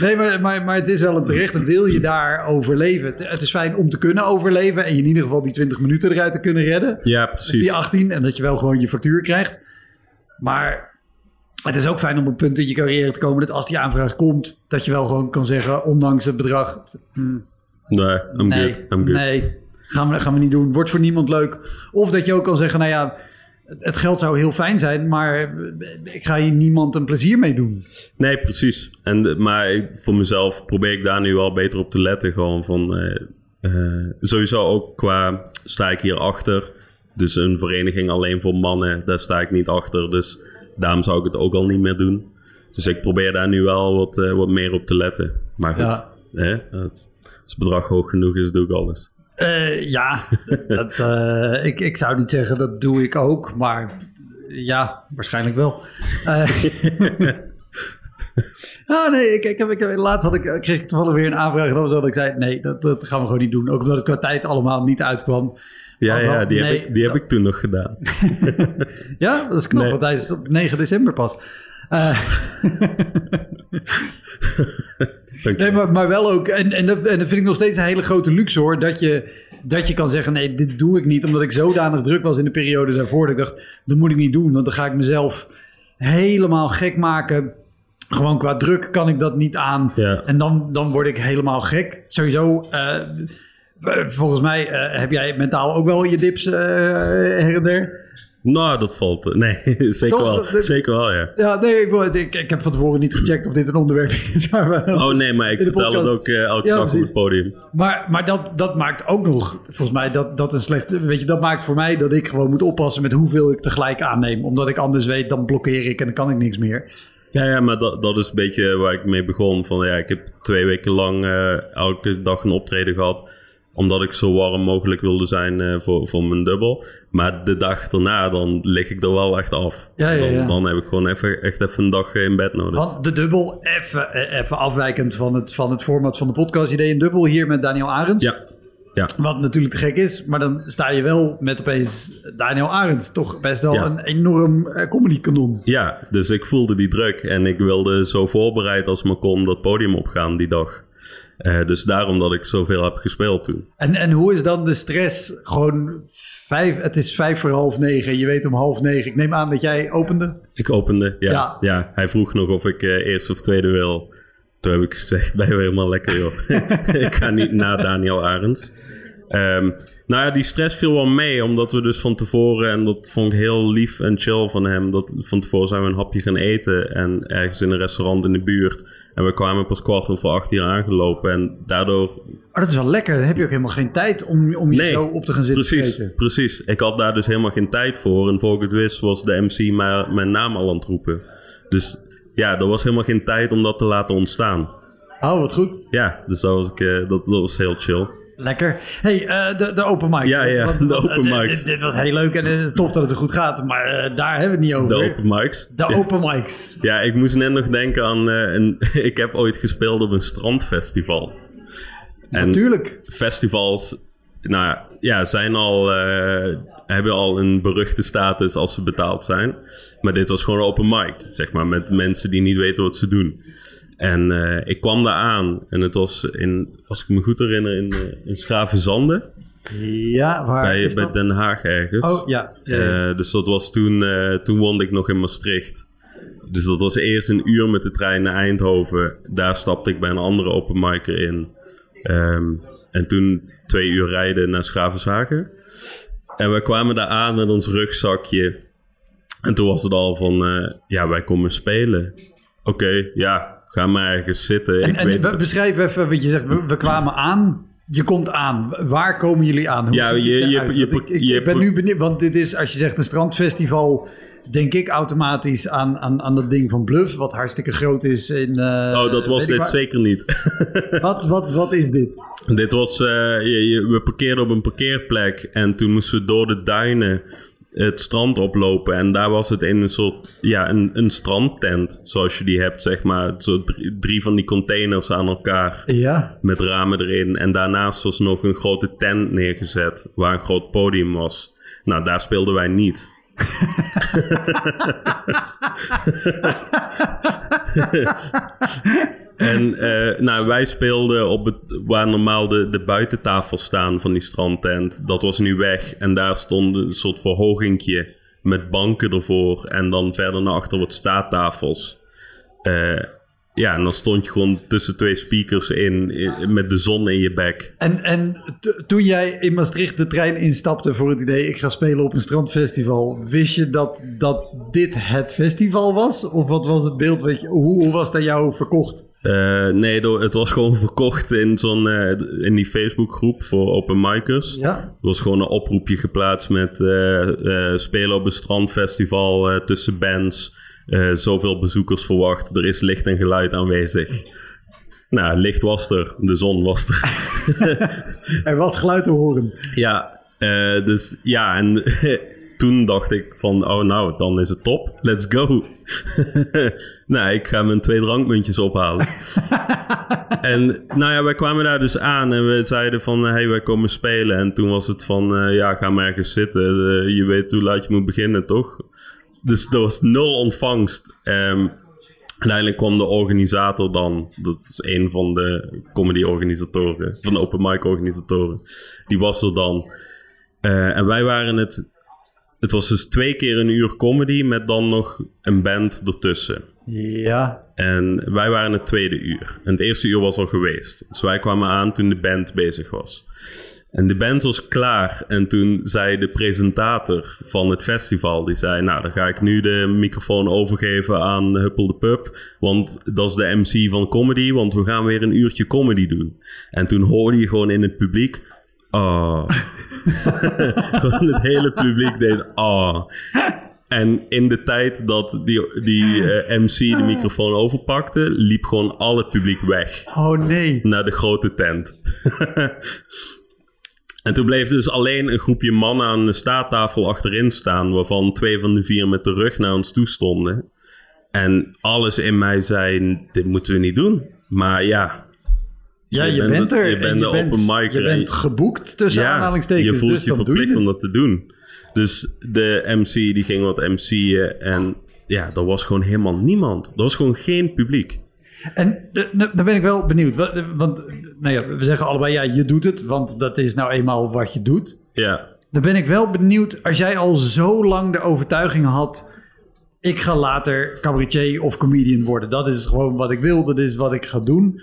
nee, maar, maar, maar het is wel een terechte, wil je daar overleven? Het, het is fijn om te kunnen overleven en je in ieder geval die 20 minuten eruit te kunnen redden. Ja, Of precies. die 18 en dat je wel gewoon je factuur krijgt. Maar het is ook fijn om op het punt in je carrière te komen dat als die aanvraag komt, dat je wel gewoon kan zeggen, ondanks het bedrag, hmm, Nee, I'm nee, good. I'm good. nee, gaan we, gaan we niet doen. Wordt voor niemand leuk. Of dat je ook kan zeggen, nou ja, het, geld zou heel fijn zijn, maar ik ga hier niemand een plezier mee doen. Nee, precies. En, maar voor mezelf probeer ik daar nu wel beter op te letten. Gewoon van, eh, eh, sowieso ook qua, sta ik hier achter. Dus een vereniging alleen voor mannen, daar sta ik niet achter. Dus daarom zou ik het ook al niet meer doen. Dus ik probeer daar nu wel wat, eh, wat meer op te letten. Maar goed, Ja. hè, het, als het bedrag hoog genoeg is, doe ik alles. Eh, ja, dat, eh, ik, ik zou niet zeggen dat doe ik ook, maar ja, waarschijnlijk wel. Ah, nee, ik, ik heb, ik heb, laatst had ik, kreeg ik toevallig weer een aanvraag. Dat ik zei, nee, dat, dat gaan we gewoon niet doen. Ook omdat het qua tijd allemaal niet uitkwam. Ja, Oh, wel, ja die, nee, heb ik, die heb ik toen nog gedaan. Ja, dat is knap, Nee. want hij is op 9 december pas. Eh, nee, maar, maar wel ook, en, en, dat, en dat vind ik nog steeds een hele grote luxe hoor, dat je, dat je kan zeggen, nee, dit doe ik niet, omdat ik zodanig druk was in de periode daarvoor, dat ik dacht, dat moet ik niet doen, want dan ga ik mezelf helemaal gek maken. Gewoon qua druk kan ik dat niet aan. Ja. En dan, dan word ik helemaal gek. Sowieso, eh, volgens mij eh, heb jij mentaal ook wel je dips eh, her en der. Nou, dat valt... eh, Nee, zeker Toch? wel. Dat- Zeker wel, ja. Ja, nee, ik, ik, ik heb van tevoren niet gecheckt of dit een onderwerp is. waar we- Oh nee, maar ik vertel het ook eh, elke Ja, dag op het podium. Maar, maar dat, dat maakt ook nog, volgens mij, dat, dat een slecht. Weet je, dat maakt voor mij dat ik gewoon moet oppassen met hoeveel ik tegelijk aanneem. Omdat ik anders weet, dan blokkeer ik en dan kan ik niks meer. Ja, ja, maar dat, dat is een beetje waar ik mee begon. Van, ja, ik heb twee weken lang eh, elke dag een optreden gehad. Omdat ik zo warm mogelijk wilde zijn eh, voor, voor mijn dubbel. Maar de dag daarna, dan lig ik er wel echt af. Ja, ja, dan, ja. dan heb ik gewoon even, echt even een dag in bed nodig. Want de dubbel, even, eh, even afwijkend van het, van het format van de podcast. Je deed een dubbel hier met Daniel Arends. Ja, ja. Wat natuurlijk te gek is, maar dan sta je wel met opeens Daniel Arends. Toch best wel Ja. een enorm eh, comedy kanon. ja, dus ik voelde die druk. En ik wilde zo voorbereid als maar kon dat podium opgaan die dag. Eh, dus daarom dat ik zoveel heb gespeeld toen. En, en hoe is dan de stress? Gewoon vijf, het is vijf voor half negen. Je weet om half negen. Ik neem aan dat jij opende. Ik opende, ja. Ja. ja. hij vroeg nog of ik eh eerste of tweede wil. Toen heb ik gezegd, ben je helemaal lekker joh. ik ga niet na Daniel Arends. Ehm, nou ja, die stress viel wel mee, omdat we dus van tevoren, en dat vond ik heel lief en chill van hem, dat van tevoren zijn we een hapje gaan eten en ergens in een restaurant in de buurt. En we kwamen pas kwart over acht hier aangelopen en daardoor Oh, dat is wel lekker. Dan heb je ook helemaal geen tijd om, om je Nee, zo op te gaan zitten Precies, precies. Ik had daar dus helemaal geen tijd voor. En voor ik het wist was de MC maar mijn naam al aan het roepen. Dus ja, er was helemaal geen tijd om dat te laten ontstaan. Oh, wat goed. Ja, dus dat was, ik, eh, dat, dat was heel chill. Lekker. hey, eh, de, de open mics. Ja, ja, de open eh, mics. Dit, dit was heel leuk en het is tof dat het er goed gaat. Maar eh, daar hebben we het niet over. De open mics. De open mics. Ja, ik moest net nog denken aan... eh, een, ik heb ooit gespeeld op een strandfestival. En Natuurlijk. festivals, nou ja, zijn al, eh, hebben al een beruchte status als ze betaald zijn. Maar dit was gewoon een open mic, zeg maar, met mensen die niet weten wat ze doen. En eh, ik kwam daar aan en het was in, als ik me goed herinner, in, uh, in Schravenzande. Ja, waar Bij, is bij dat? Den Haag ergens. Oh, ja. ja, ja. Eh, dus dat was toen, eh, toen woonde ik nog in Maastricht. Dus dat was eerst een uur met de trein naar Eindhoven. Daar stapte ik bij een andere open micer in. Ehm, en toen twee uur rijden naar Schravenshagen. En we kwamen daar aan met ons rugzakje. En toen was het al van, eh, ja, wij komen spelen. Oké, ja, ga maar ergens zitten. En, ik en weet be- beschrijf even wat je zegt. We, we kwamen aan. Je komt aan. Waar komen jullie aan? Hoe Ja, je- je- je- Want ik, ik, je- ik ben nu benieuwd, want dit is, als je zegt een strandfestival, denk ik automatisch aan, aan, aan dat ding van Bluff, wat hartstikke groot is in... eh, oh, dat was dit waar. zeker niet. Wat, wat, wat is dit? Dit was, eh, we parkeerden op een parkeerplek en toen moesten we door de duinen het strand oplopen. En daar was het in een soort, ja, een, een strandtent, zoals je die hebt, zeg maar. Zo drie, drie van die containers aan elkaar Ja. met ramen erin. En daarnaast was nog een grote tent neergezet, waar een groot podium was. Nou, daar speelden wij niet. En eh, nou, wij speelden op het, waar normaal de, de buitentafels staan van die strandtent. Dat was nu weg. En daar stond een soort verhogingje met banken ervoor. En dan verder naar achter wat staattafels. Eh, ja, en dan stond je gewoon tussen twee speakers in, in- met de zon in je bek. En, en toen jij in Maastricht de trein instapte voor het idee, ik ga spelen op een strandfestival, wist je dat, dat dit het festival was? Of wat was het beeld? Weet je, hoe, hoe was dat jou verkocht? Eh, nee, het was gewoon verkocht in, zo'n, eh, in die Facebookgroep voor open micers. Ja. Er was gewoon een oproepje geplaatst met eh, spelen op een strandfestival tussen bands. Eh, zoveel bezoekers verwacht. Er is licht en geluid aanwezig. Nou, licht was er. De zon was er. Er was geluid te horen. ja, eh, dus ja, en toen dacht ik van, oh nou, dan is het top. Let's go. nou, ik ga mijn twee drankmuntjes ophalen. en nou ja, wij kwamen daar dus aan en we zeiden van, hey, wij komen spelen. En toen was het van, eh, ja, ga maar ergens zitten. Je weet hoe laat je moet beginnen, toch? Dus er was nul ontvangst. Ehm, uiteindelijk kwam de organisator dan. Dat is een van de comedy-organisatoren. Van de open mic-organisatoren. Die was er dan. Eh, en wij waren het het was dus twee keer een uur comedy met dan nog een band ertussen. Ja. En wij waren het tweede uur. En het eerste uur was al geweest. Dus wij kwamen aan toen de band bezig was. En de band was klaar. En toen zei de presentator van het festival: die zei, Nou, dan ga ik nu de microfoon overgeven aan Huppel de Pub. Want dat is de MC van comedy. Want we gaan weer een uurtje comedy doen. En toen hoorde je gewoon in het publiek. Ah. Het hele publiek deed ah. En in de tijd dat die, die eh, MC de microfoon overpakte, liep gewoon al het publiek weg Oh nee. naar de grote tent. en toen bleef dus alleen een groepje mannen aan de staattafel achterin staan, waarvan twee van de vier met de rug naar ons toe stonden. En alles in mij zei: Dit moeten we niet doen. Maar ja. Ja, je, je bent, er. Je en bent de bent, open mic. Je bent geboekt tussen aanhalingstekens. Je voelt dus je verplicht om dat te doen. Dus de MC die ging wat MC'en. En ja, er was gewoon helemaal niemand. Er was gewoon geen publiek. En eh, nou, dan ben ik wel benieuwd. wa- Want nou ja, we zeggen allebei, ja, je doet het. Want dat is nou eenmaal wat je doet. Ja, Dan ben ik wel benieuwd, als jij al zo lang de overtuiging had... ik ga later cabaretier of comedian worden. Dat is gewoon wat ik wil, dat is wat ik ga doen.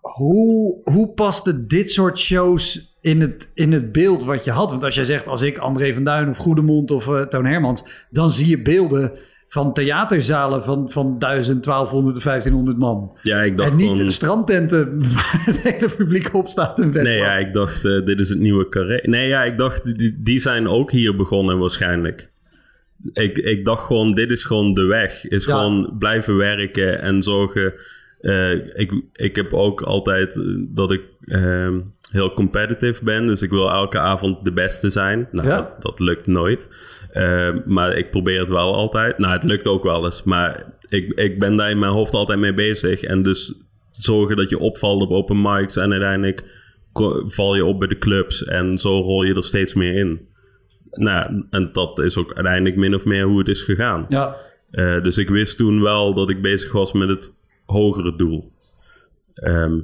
Hoe, hoe paste dit soort shows in het, in het beeld wat je had? Want als jij zegt, als ik André van Duin of Goedemond of eh, Toon Hermans... dan zie je beelden van theaterzalen van, van 1000, 1200 of 1500 man. ja ik dacht En niet gewoon... strandtenten waar het hele publiek op staat. En Nee, ja, ik dacht, eh, dit is het nieuwe carré. Nee, ja, ik dacht, die, die zijn ook hier begonnen waarschijnlijk. Ik, ik dacht gewoon, dit is gewoon de weg. Is Ja. gewoon blijven werken en zorgen. eh, ik, ik heb ook altijd eh, dat ik ehm, heel competitive ben. Dus ik wil elke avond de beste zijn. Nou, Ja. dat, dat lukt nooit. Eh, maar ik probeer het wel altijd. Nou, het lukt ook wel eens. Maar ik, ik ben daar in mijn hoofd altijd mee bezig. En dus zorgen dat je opvalt op open mics. En uiteindelijk val je op bij de clubs. En zo rol je er steeds meer in. Nou, en dat is ook uiteindelijk min of meer hoe het is gegaan. Ja, Eh, dus ik wist toen wel dat ik bezig was met het hogere doel. Ehm,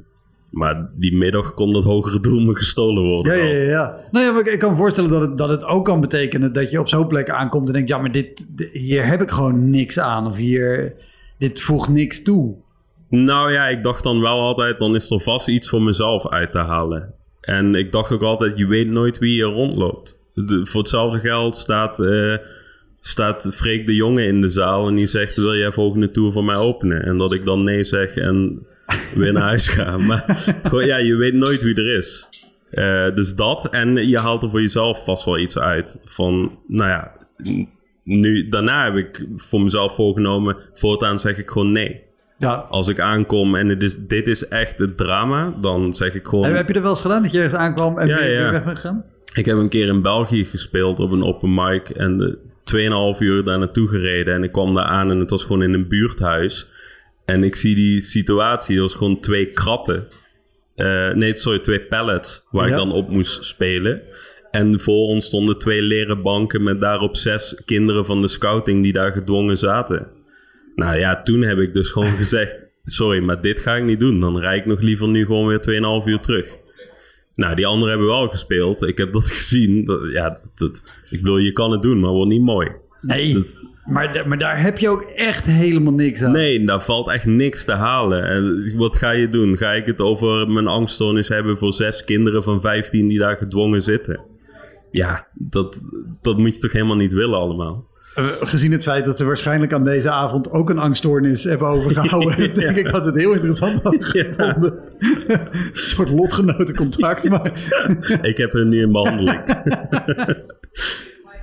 maar die middag kon dat hogere doel me gestolen worden. Ja, ja, ja, ja. Nou ja, maar ik, ik kan me voorstellen dat het, dat het ook kan betekenen dat je op zo'n plek aankomt en denkt, ja, maar dit, di- hier heb ik gewoon niks aan. Of hier, dit voegt niks toe. Nou ja, ik dacht dan wel altijd, dan is er vast iets voor mezelf uit te halen. En ik dacht ook altijd, je weet nooit wie hier rondloopt. De- voor hetzelfde geld staat, eh, staat Freek de Jonge in de zaal en die zegt, wil jij volgende tour voor mij openen? En dat ik dan nee zeg en weer naar huis ga. Maar gewoon, ja, je weet nooit wie er is. Eh, dus dat, en je haalt er voor jezelf vast wel iets uit. Van, nou ja, nu, daarna heb ik voor mezelf voorgenomen, voortaan zeg ik gewoon nee Ja. als ik aankom en het is, dit is echt het drama, dan zeg ik gewoon... Heb, heb je er wel eens gedaan dat je ergens aankwam en Ja, weer, ja. weg bent gegaan? Ik heb een keer in België gespeeld op een open mic en de 2,5 uur daar naartoe gereden. En ik kwam daar aan en het was gewoon in een buurthuis. En ik zie die situatie, er was gewoon twee kratten. Eh, nee, sorry, twee pallets waar Ja. ik dan op moest spelen. En voor ons stonden twee leren banken met daarop zes kinderen van de scouting die daar gedwongen zaten. Nou ja, toen heb ik dus gewoon gezegd: Sorry, maar dit ga ik niet doen. Dan rijd ik nog liever nu gewoon weer 2,5 uur terug. Nou, die anderen hebben wel gespeeld. Ik heb dat gezien. Dat, ja, dat, ik bedoel, je kan het doen, maar wordt niet mooi. Nee, Dat- maar, maar daar heb je ook echt helemaal niks aan. Nee, daar valt echt niks te halen. En wat ga je doen? Ga ik het over mijn angststoornis hebben voor zes kinderen van 15 die daar gedwongen zitten? Ja, dat, dat moet je toch helemaal niet willen allemaal. Eh, gezien het feit dat ze waarschijnlijk aan deze avond ook een angststoornis hebben overgehouden, denk ik dat ze het heel interessant hadden Ja. gevonden. een soort lotgenotencontract, maar... Ik heb hun nu in behandeling.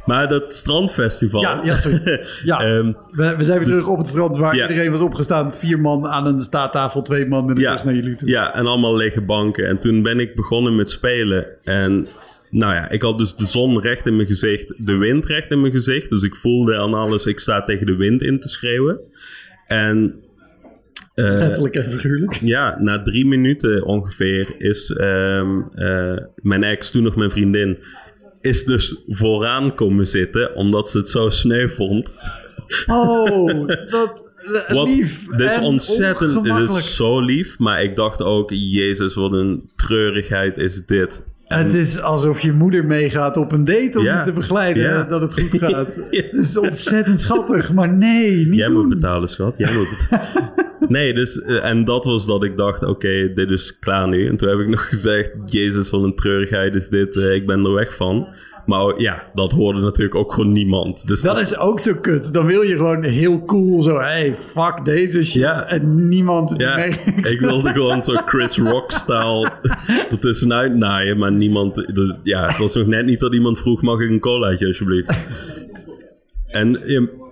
Maar dat strandfestival. Ja, ja, sorry. Ja. Ehm, We, we zijn weer terug op het strand waar Ja. iedereen was opgestaan. Vier man aan een staattafel, twee man met een Ja. naar jullie toe. Ja, en allemaal lege banken. En toen ben ik begonnen met spelen. En nou ja, ik had dus de zon recht in mijn gezicht, de wind recht in mijn gezicht. Dus ik voelde aan alles, ik sta tegen de wind in te schreeuwen. En eh, Letterlijk en figuurlijk. ja, na drie minuten ongeveer is ehm, eh, mijn ex, toen nog mijn vriendin, is dus vooraan komen zitten, omdat ze het zo sneu vond. Oh, dat Wat, lief dit is en ontzettend, dit is zo lief. Maar ik dacht ook, jezus, wat een treurigheid is dit. Het is alsof je moeder meegaat op een date om Ja, je te begeleiden ja. dat het goed gaat. Ja. Het is ontzettend schattig, maar nee, niet Jij moet betalen, schat. Jij moet betalen. Nee, dus, eh, en dat was dat ik dacht, oké, dit is klaar nu. En toen heb ik nog gezegd, jezus, wat een treurigheid is dit, eh, ik ben er weg van. Maar ja, dat hoorde natuurlijk ook gewoon niemand. Dus Dat is ook zo kut. Dan wil je gewoon heel cool zo, hey, fuck deze shit. Ja. En niemand Ja, merkt. ik wilde gewoon zo Chris Rock-stijl ertussenuit naaien, maar niemand... ja, het was nog net niet dat iemand vroeg, mag ik een colaatje alsjeblieft? En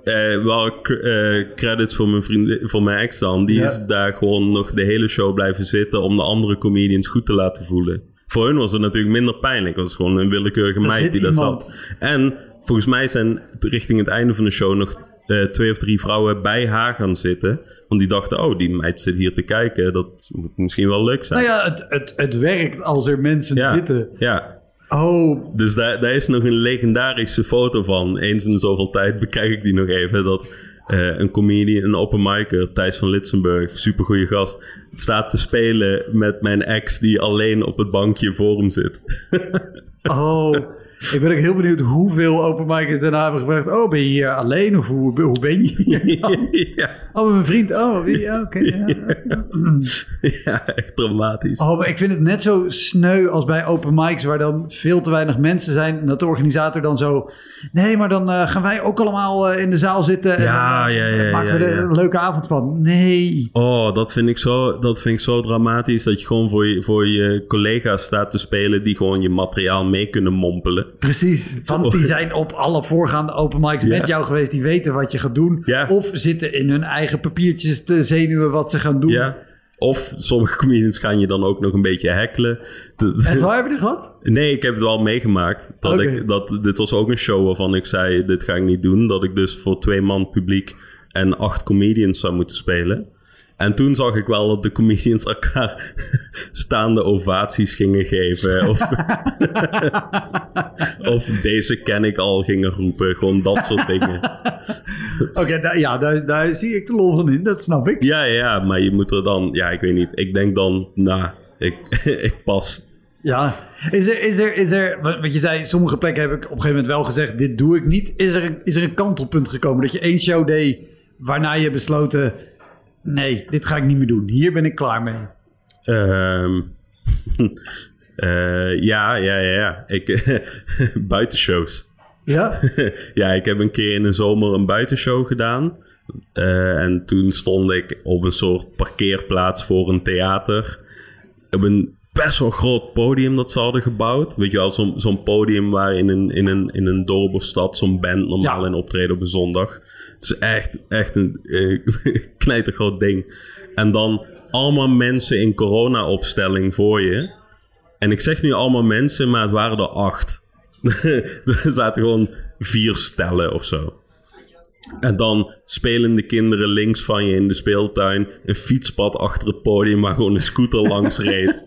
eh, wel k- eh, credits voor mijn, vriend, voor mijn ex dan. Die Ja. is daar gewoon nog de hele show blijven zitten om de andere comedians goed te laten voelen. Voor hun was het natuurlijk minder pijnlijk. Het was gewoon een willekeurige Er meid die daar zat. En volgens mij zijn richting het einde van de show nog eh, twee of drie vrouwen bij haar gaan zitten. Want die dachten, oh, die meid zit hier te kijken. Dat moet misschien wel leuk zijn. Nou ja, het, het, het werkt als er mensen ja, zitten. ja. Oh, Dus daar, daar is nog een legendarische foto van. Eens in zoveel tijd bekijk ik die nog even. Dat eh, een comedian, een open micer, Thijs van Litsenburg, supergoeie gast, staat te spelen met mijn ex die alleen op het bankje voor hem zit. oh. Ik ben ook heel benieuwd hoeveel open micers daarna hebben gevraagd. Oh, ben je hier alleen of hoe, hoe ben je hier? ja, Oh, met mijn vriend. Oh, wie? Ja, oké. ja. ja, echt dramatisch. Oh, maar ik vind het net zo sneu als bij open mics... waar dan veel te weinig mensen zijn... en dat de organisator dan zo... nee, maar dan eh, gaan wij ook allemaal eh, in de zaal zitten... en Ja, dan, ja, ja, maken we er een leuke avond van. Nee. Oh, dat vind ik zo, dat vind ik zo dramatisch. Dat je gewoon voor je, voor je collega's staat te spelen die gewoon je materiaal mee kunnen mompelen. Precies, want die zijn op alle voorgaande open mics Ja. met jou geweest. Die weten wat je gaat doen. Ja. Of zitten in hun eigen papiertjes te zenuwen wat ze gaan doen. Ja. Of sommige comedians gaan je dan ook nog een beetje heckelen. De- En waar heb je gehad? Nee, ik heb het wel meegemaakt. Dat ik, dat, dit was ook een show waarvan ik zei, dit ga ik niet doen. Dat ik dus voor twee man publiek en acht comedians zou moeten spelen. En toen zag ik wel dat de comedians elkaar staande ovaties gingen geven. Of, of deze ken ik al gingen roepen. Gewoon dat soort dingen. Oké, ja, daar, daar zie ik de lol van in. Dat snap ik. Ja, ja, maar je moet er dan... Ja, ik weet niet. Ik denk dan, nou, ik, ik pas. Ja. Is er, is er, is er, wat je zei, sommige plekken heb ik op een gegeven moment wel gezegd, dit doe ik niet. Is er, is er een kantelpunt gekomen dat je één show deed waarna je besloten, nee, dit ga ik niet meer doen. Hier ben ik klaar mee. Ehm eh, ja, ja, ja, ja. Ik, buitenshows. Ja? ja, ik heb een keer in de zomer een buitenshow gedaan. Eh, en toen stond ik op een soort parkeerplaats voor een theater. Op een best wel groot podium dat ze hadden gebouwd. Weet je wel, zo'n zo'n podium waar in een, in, een, in een dorp of stad zo'n band normaal Ja. in optreden op een zondag. Het is echt, echt een eh, knijtergroot ding. En dan allemaal mensen in corona-opstelling voor je. En ik zeg nu allemaal mensen, maar het waren er acht. er zaten gewoon vier stellen of zo. En dan spelende kinderen links van je in de speeltuin. Een fietspad achter het podium waar gewoon een scooter langs reed.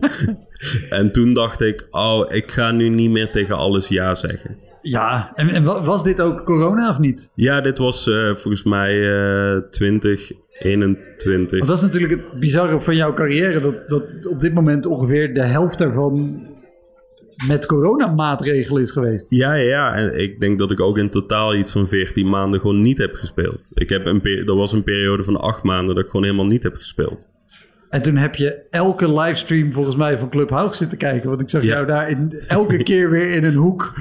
en toen dacht ik, oh, ik ga nu niet meer tegen alles ja zeggen. Ja, en, en wa- was dit ook corona of niet? Ja, dit was eh, volgens mij eh 2021. Want dat is natuurlijk het bizarre van jouw carrière, dat, dat op dit moment ongeveer de helft daarvan met coronamaatregelen is geweest. Ja, ja. En ik denk dat ik ook in totaal iets van 14 maanden gewoon niet heb gespeeld. Ik heb een er was een periode van 8 maanden dat ik gewoon helemaal niet heb gespeeld. En toen heb je elke livestream volgens mij van Club Hoog zitten kijken. Want ik zag Ja. jou daar in, elke keer weer in een hoek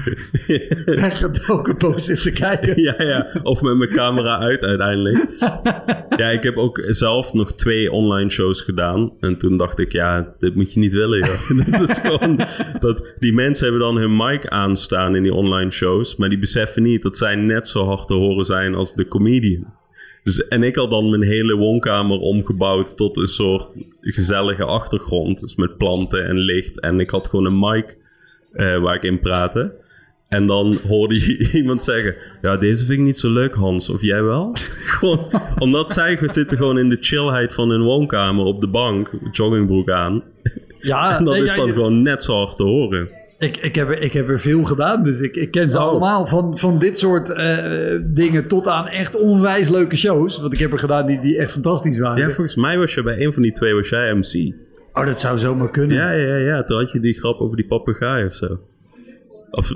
weggedoken post zitten kijken. ja, ja. Of met mijn camera uit uiteindelijk. ja, ik heb ook zelf nog twee online shows gedaan. En toen dacht ik, ja, dit moet je niet willen, joh. dat is gewoon... Dat, die mensen hebben dan hun mic aanstaan in die online shows. Maar die beseffen niet dat zij net zo hard te horen zijn als de comedian. Dus, en ik had dan mijn hele woonkamer omgebouwd tot een soort gezellige achtergrond. Dus met planten en licht. En ik had gewoon een mic eh, waar ik in praatte. En dan hoorde je iemand zeggen: Ja, deze vind ik niet zo leuk, Hans. Of jij wel? gewoon, omdat zij zitten gewoon in de chillheid van hun woonkamer op de bank, joggingbroek aan. Ja, En dat nee, is dan gewoon net zo hard te horen. Ik, ik, heb, er- ik heb er veel gedaan, dus ik, ik ken ze Oh. allemaal. Van, van dit soort eh, dingen tot aan echt onwijs leuke shows. Want ik heb er gedaan die, die echt fantastisch waren. Ja, volgens mij was je bij een van die twee was jij MC. Oh, dat zou zomaar kunnen. Ja, ja, ja. Toen had je die grap over die papegaai of zo. Of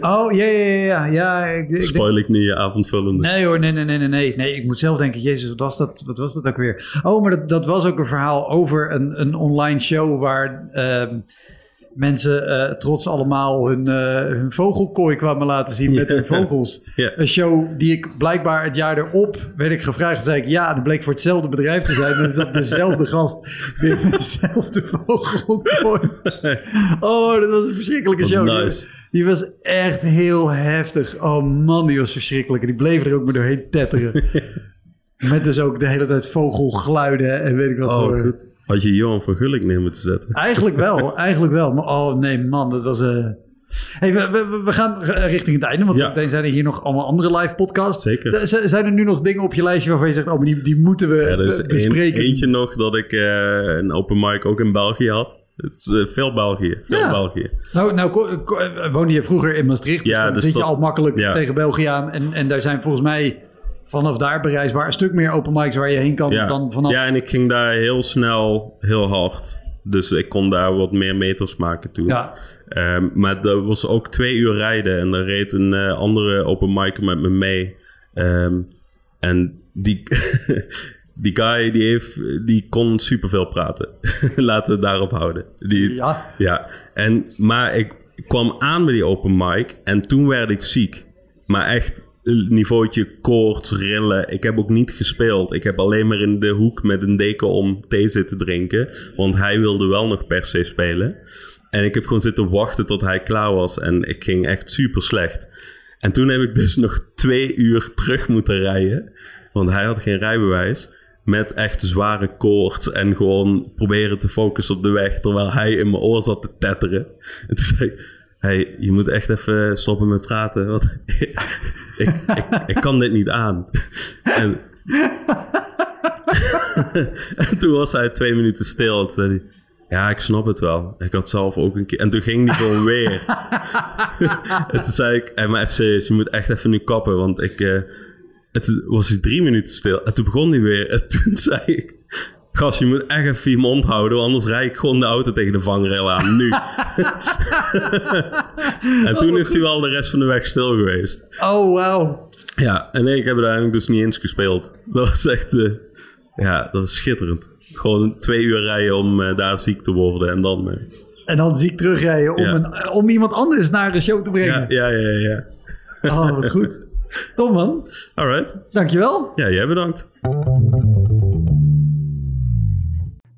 Oh, ja, ja, ja. ja. ik, ik spoil ik nu je avondvullende? Nee hoor, nee, nee, nee, nee, nee. Nee, ik moet zelf denken, jezus, wat was dat, wat was dat ook weer? Oh, maar dat, dat was ook een verhaal over een, een online show waar ehm, mensen eh, trots allemaal hun, eh, hun vogelkooi kwamen laten zien met hun vogels. Ja. Een show die ik blijkbaar het jaar erop werd ik gevraagd. Zei ik ja, dat bleek voor hetzelfde bedrijf te zijn. En zat dezelfde gast weer met dezelfde vogelkooi. Oh, dat was een verschrikkelijke show. Die- nice. Die was echt heel heftig. Oh man, die was verschrikkelijk. En die bleef er ook maar doorheen tetteren. Met dus ook de hele tijd vogelgeluiden en weet ik wat Oh, voor. Had je Johan van Gulik neer moeten zetten? Eigenlijk wel, eigenlijk wel. Maar oh nee man, dat was... eh Hey, we, we, we gaan richting het einde, want Ja. meteen zijn er hier nog allemaal andere live podcasts. Zeker. Z- zijn er nu nog dingen op je lijstje waarvan je zegt, oh, maar die, die moeten we Ja, één- bespreken? eentje nog dat ik eh, een open mic ook in België had. Het is eh, veel België. Veel Ja. België. Nou, nou eh, woonde je vroeger in Maastricht. Ja, dus zit je dat- al makkelijk tegen België aan. En, en daar zijn volgens mij vanaf daar bereisbaar een stuk meer open mics waar je heen kan Ja. dan vanaf... ja, en ik ging daar heel snel, heel hard. Dus ik kon daar wat meer meters maken toen. Ja. Ehm, maar dat was ook twee uur rijden. En daar reed een eh, andere open mic met me mee. Ehm, en die, die guy die, heeft, die kon superveel praten. Laten we het daarop houden. Die, Ja. ja. En, maar ik kwam aan bij die open mic. En toen werd ik ziek. Maar echt niveautje koorts, rillen. Ik heb ook niet gespeeld. Ik heb alleen maar in de hoek met een deken om thee zitten drinken. Want hij wilde wel nog per se spelen. En ik heb gewoon zitten wachten tot hij klaar was. En ik ging echt super slecht. En toen heb ik dus nog twee uur terug moeten rijden. Want hij had geen rijbewijs. Met echt zware koorts. En gewoon proberen te focussen op de weg. Terwijl hij in mijn oor zat te tetteren. En toen zei ik... Hey, je moet echt even stoppen met praten. Want ik, ik, ik kan dit niet aan. En, en toen was hij twee minuten stil. En zei hij... Ja, ik snap het wel. Ik had zelf ook een keer... En toen ging hij gewoon weer. en toen zei ik... Hey, maar serieus, je moet echt even nu kappen. Want ik... eh toen was hij drie minuten stil. En toen begon hij weer. En toen zei ik... Gast, je moet echt even je mond houden. Anders rijd ik gewoon de auto tegen de vangrail aan. Nu. en toen is hij wel de rest van de weg stil geweest. Oh, wauw. Ja, en nee, ik heb uiteindelijk dus niet eens gespeeld. Dat was echt... eh, ja, dat was schitterend. Gewoon twee uur rijden om eh, daar ziek te worden. En dan... eh, En dan ziek terugrijden om, Ja. een, om iemand anders naar de show te brengen. ja, ja, ja, ja. Oh, wat goed. Tom man, Alright. dankjewel. Ja, jij bedankt.